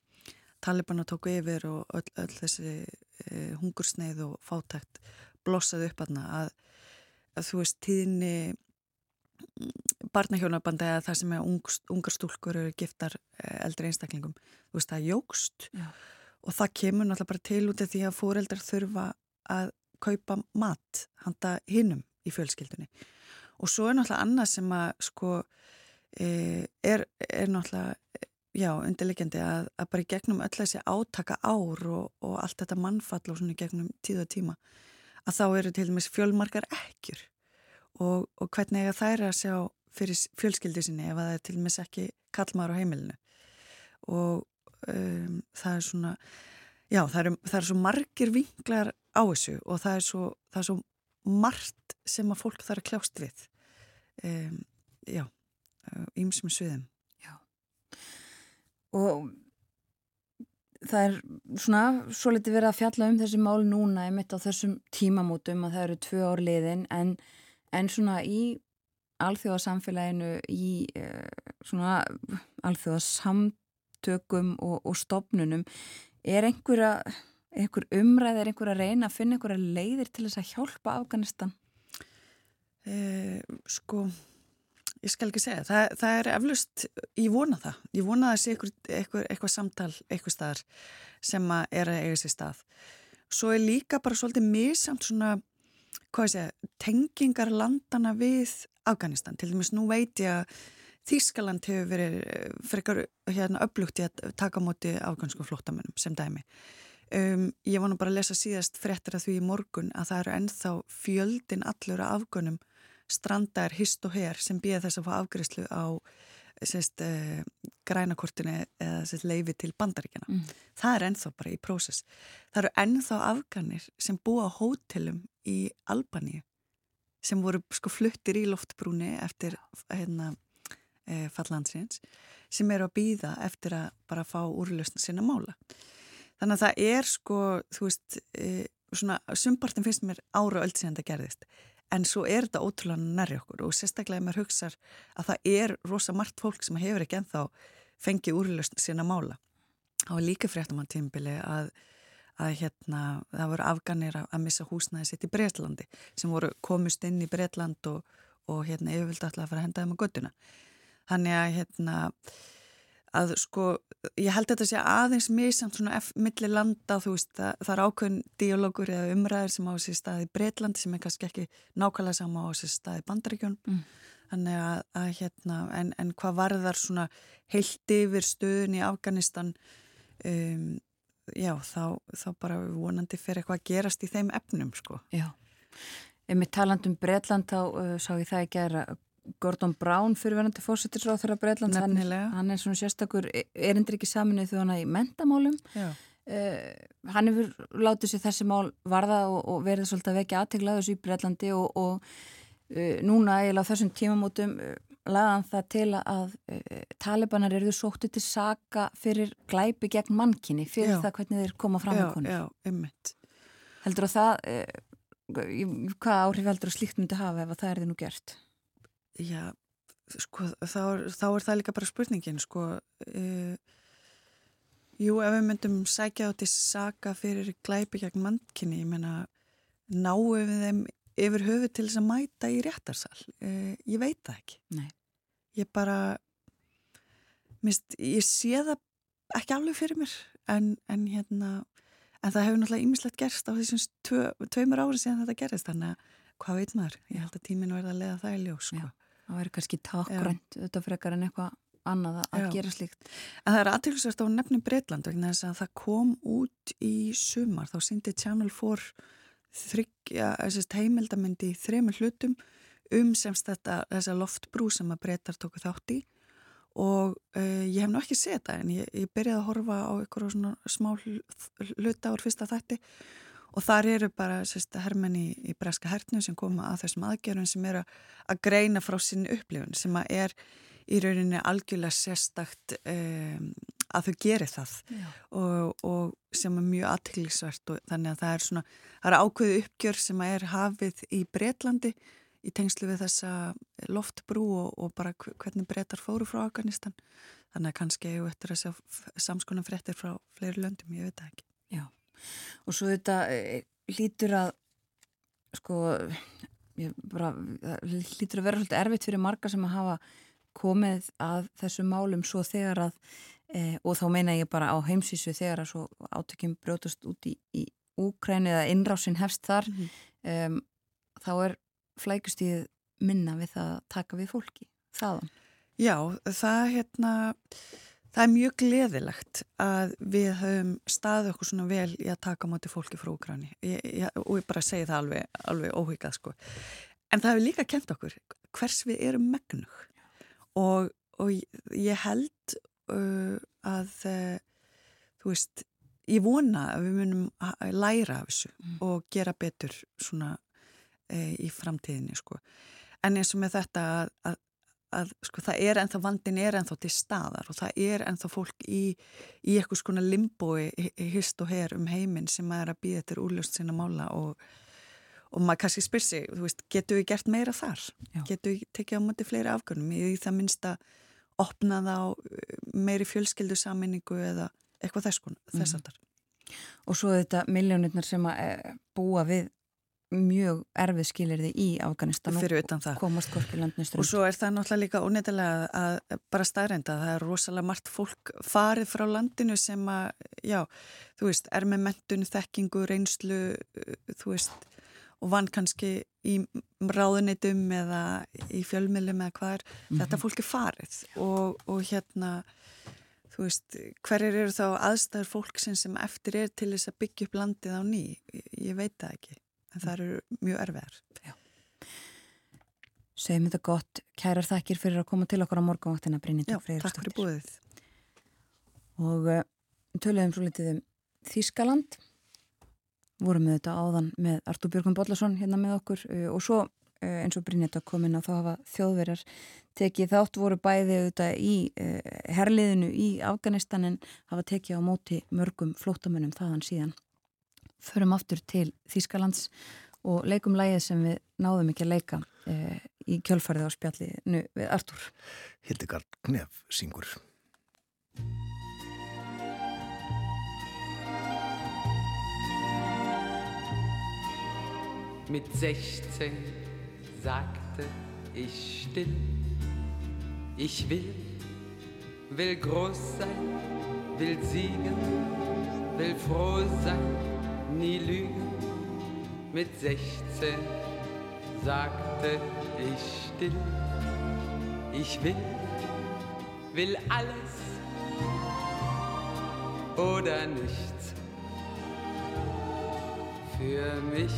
Talibana tóku yfir og öll, öll þessi eh, hungursneið og fátækt blossaði upp aðna að, að þú veist tíðinni barnahjónabandi eða það sem er ung, ungar stúlkur eru giftar eh, eldri einstaklingum, þú veist það jógst Já. og það kemur náttúrulega bara til út af því að fóreldrar þurfa að kaupa mat handa hinnum í fjölskyldunni og svo er náttúrulega annað sem að sko e, er, er náttúrulega já, undirlegjandi að, að bara í gegnum öll þessi átaka ár og, og allt þetta mannfall og svona í gegnum tíð og tíma að þá eru til dæmis fjölmarkar ekkjur og, og hvernig það er að sjá fyrir fjölskyldi sinni ef það er til meins ekki kallmar á heimilinu? Og um, það er svona já það eru, eru svo margir vinglar á þessu og það er svo, það er svo margt sem að fólk þarf að kljást við um, já, ímsum sviðum. Já. Og það er svona svo litið verið að fjalla um þessi mál núna ég mitt á þessum tímamótum að það eru tvö ár liðin en, en svona í alþjóðasamfélaginu í uh, svona alþjóðasamtökum og, og stopnunum er einhverja einhver umræð, er einhver að reyna að finna einhverja leiðir til þess að hjálpa Afganistan? Eh, sko ég skal ekki segja, það, það er eflust, ég vona það, ég vona að það sé eitthvað, eitthvað, samtal eitthvað staðar sem er að eiga sér stað. Svo er líka bara svolítið misamt svona, hvað ég segja, tengingar landana við Afganistan. Til dæmis nú veit ég að Þískaland hefur verið frekar hérna upplugt í að taka móti afgansku flótamönnum sem dæmi. Um, ég nú bara að lesa síðast frettir að því í morgun að það eru ennþá fjöldin allur af afgönum strandar hist og her sem býða þess að fá afgriðslu á sérst, uh, grænakortinu eða sérst, leifi til bandaríkjana. Mm. Það er ennþá bara í prósess. Það eru ennþá afganir sem búa á hótelum í Albaníu sem voru sko fluttir í loftbrúni eftir hérna, e, fallansins sem eru að býða eftir að bara fá úrlösna sinna mála. Þannig að það er sko, þú veist, e, svona, sumpartin finnst mér ára öll síðan það gerðist en svo er þetta ótrúlega nærri okkur og sérstaklega ef maður hugsar að það er rosa margt fólk sem hefur ekki enþá fengið úrlöst sína mála. Var líka fréttum á tímbili að, að hérna, það voru afganir að, að missa húsnæði sitt í Breitlandi sem voru komist inn í Breitland og, og hérna, yfirvildi alltaf að fara að henda þeim á göttuna. Þannig að hérna að sko, ég held að þetta sé aðeins misamt svona millir landa, þú veist, það, það er ákveðin dialogur eða umræðir sem á þessi staði Breitlandi sem er kannski ekki nákvæmlega sama á þessi staði Bandaríkjón mm. þannig að, að hérna, en, en hvað varðar svona heilt yfir stöðun í Afganistan um, já, þá, þá bara vonandi fyrir eitthvað að gerast í þeim efnum, sko. Já, ef við talandum Breitland þá uh, sá ég það ekki að Gordon Brown fyrirverandi fósittisráð þeirra Breitlands, hann, hann er svona sérstakur e- erindri ekki saminuð er í mentamálum uh, hann hefur látið sér þessi mál varða og, og verið svolítið að vekja aðteglaðus í Breitlandi og, og uh, núna eiginlega á þessum tímamótum uh, laðan það til að talibanar eru sóttu til saka fyrir glæpi gegn mannkinni fyrir já. það hvernig þeir koma fram já, einmitt. Heldur að það hvað áhrif heldur að slíkt myndi hafa ef það er þið nú gert? Já, sko, þá þá er það líka bara spurningin, sko. Uh, jú, ef við myndum sækja á til saka fyrir glæpi gegn mannkynni, ég menna, náum við þeim yfir höfu til þess að mæta í réttarsal. Uh, ég veit það ekki. Nei. Ég bara, minnst, ég sé það ekki alveg fyrir mér, en, en hérna, en það hefur náttúrulega ýmislegt gerst á þessum tveimur árið síðan þetta gerist, þannig að hvað veit maður? Ég held að tíminu verða að leiða það í ljós, sko. Já það væri kannski takkrænt þetta frekar en eitthvað annað að Já. gera slíkt. En það er aðtilsvært á nefnum Breitland vegna þess að það kom út í sumar, þá syndi Channel 4 þryggja, heimildamindi í þremur hlutum um semst þetta, þessa loftbrú sem að breytar tóku þátt í. Og uh, ég hef nú ekki þetta en ég, ég byrjaði að horfa á ykkur svona smá hluta ár fyrsta þætti og þar eru bara sérst, hermenni í, í breska hernum sem koma að þessum aðgerðum sem eru að greina frá sinni upplifun sem að er í rauninni algjörlega sérstakt um, að þau gerir það. Og, og sem er mjög aðtillisvert og þannig að það er svona, það er ákveðu uppgjör sem að er hafið í Breitlandi í tengslu við þessa loftbrú og, og bara hvernig breytar fóru frá Afganistan. Þannig að kannski hefur sjá samskonan fréttir frá fleiri löndum, ég veit það ekki. Já, og svo þetta e, lítur að sko bara, lítur að vera svolítið erfitt fyrir marga sem að hafa komið að þessu málum svo þegar að e, og þá meina ég bara á heimsísu þegar að svo átökjum brjótast út í, í Úkræni eða innrásin hefst þar mm -hmm. um, þá er flækustíð minna við það að taka við fólki þaðan? Já, það, hérna, það er mjög gleðilegt að við höfum staðið okkur svona vel í að taka máti fólki frá Úgræni og ég bara segi það alveg, alveg óhugað sko. En það hefur líka kent okkur hvers við erum megnug og, og ég held uh, að uh, þú veist, ég vona að við munum læra af þessu mm. og gera betur svona e, í framtíðinni sko. En eins og með þetta að, að, að sko, það er ennþá, vandin er ennþá til staðar og það er ennþá fólk í, í eitthvað skona limbói hist og her um heiminn sem er að býða eftir úrlöst sinna mála og, og maður kannski spyr sig, þú veist, getur við gert meira þar? Já. Getur við tekið á móti fleiri afgjörnum? Í það minnst að opna það á meiri fjölskyldu saminningu eða eitthvað þess, þess mm. Og svo þetta miljónirnar sem að e, búa við mjög erfið skilirði í Afganistan og komast hvorki landnistrum. Og svo er það náttúrulega líka óneittalega að bara staðrænda það er rosalega margt fólk farið frá landinu sem að, já, þú veist, er með mentun, þekkingu, reynslu, þú veist, og vann kannski í ráðunitum eða í fjölmjölum eða hvað er, mm -hmm. þetta fólk er farið og, og hérna, þú veist, hverjir eru þá aðstæður fólk sem eftir er til þess að byggja upp landið á ný, ég veit það ekki en það eru mjög erfiðar. Já. Segjum þetta gott. Kærar þakkir fyrir að koma til okkar á morgunvaktina. Já, takk fyrir búið. Og uh, töluðum svo litið um Þískaland. Vorum við þetta áðan með Artur Björgum Bodlason hérna með okkur uh, og svo uh, eins og Brynnitur kom inn á þá hafa þjóðverjar tekið þátt voru bæði auðvitað í herliðinu í Afganistanin hafa tekið á móti mörgum flótamönnum þaðan síðan förum aftur til Þýskalands og leikum lægið sem við náðum ekki að leika e, í kjölfarið á spjallinu við Artur. Hildegard Knef syngur. Mit 16 sagte ich still, ich will, will groß sein, will siegen, will froh sein nie lügen. Mit 16 sagte ich still, ich will, will alles oder nichts. Für mich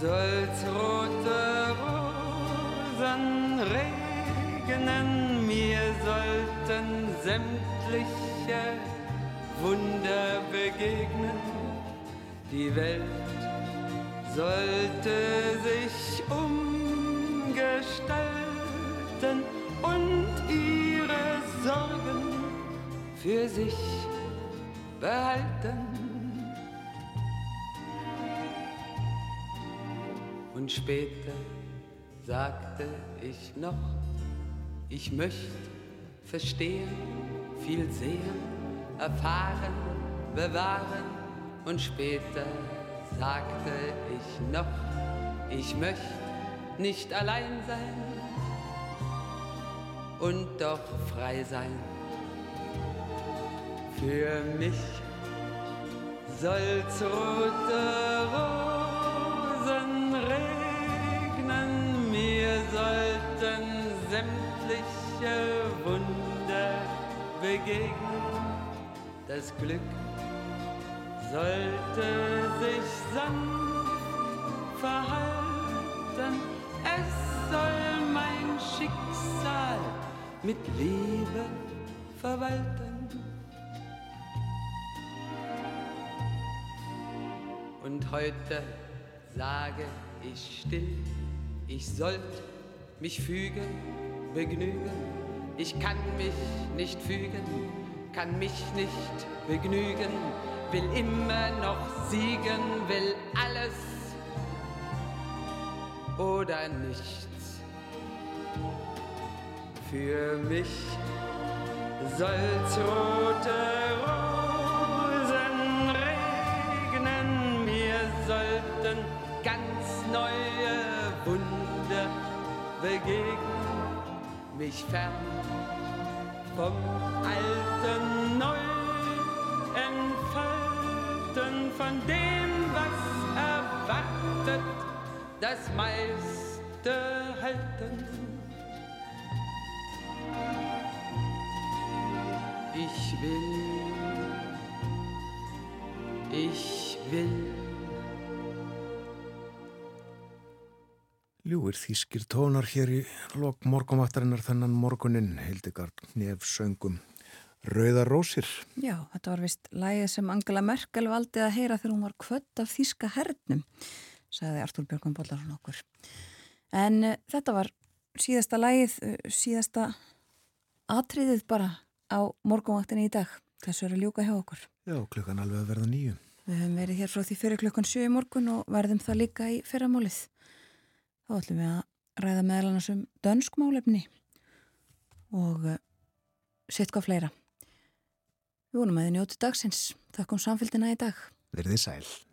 soll's rote Rosen regnen, mir sollten sämtliche Wunder begegnen die Welt sollte sich umgestalten und ihre Sorgen für sich behalten. Und später sagte ich noch, ich möchte verstehen, viel sehen, erfahren, bewahren und später sagte ich noch, ich möchte nicht allein sein und doch frei sein. Für mich soll's rote Rosen regnen, mir sollten sämtliche Wunder begegnen, das Glück sollte sich sanft verhalten, es soll mein Schicksal mit Liebe verwalten. Und heute sage ich still, ich sollte mich fügen, begnügen. Ich kann mich nicht fügen, kann mich nicht begnügen will immer noch siegen, will alles oder nichts. Für mich soll's rote Rosen regnen, mir sollten ganz neue Wunder begegnen, mich fern vom Alten neu entfalten, von dem, was erwartet, das meiste halten. Ich will, ich will. Ljúir þýskir tónar hér í lok morgumattarinnar þennan morgunin Hildegard nef söngum Rauða rósir. Já, þetta var vist lægið sem Angela Merkel valdi að heyra þegar hún var kvött af þýska hernum, sagði Artúr Björgum Bóllarsson okkur. En uh, þetta var síðasta lægið, uh, síðasta atriðið bara á morgunvaktinni í dag. Þessu er að ljúka hjá okkur. Já, klukkan alveg að verða nýju. Við höfum verið hér frá því fyrir klukkan 7 í morgun og verðum það líka í fyrramálið. Þá ætlum við að ræða meðal annars um dönskmálefni og uh, sitt hvað fleira. Við vonum að þið njóti dagsins. Takk um samfélgina í dag. Verðið sæl.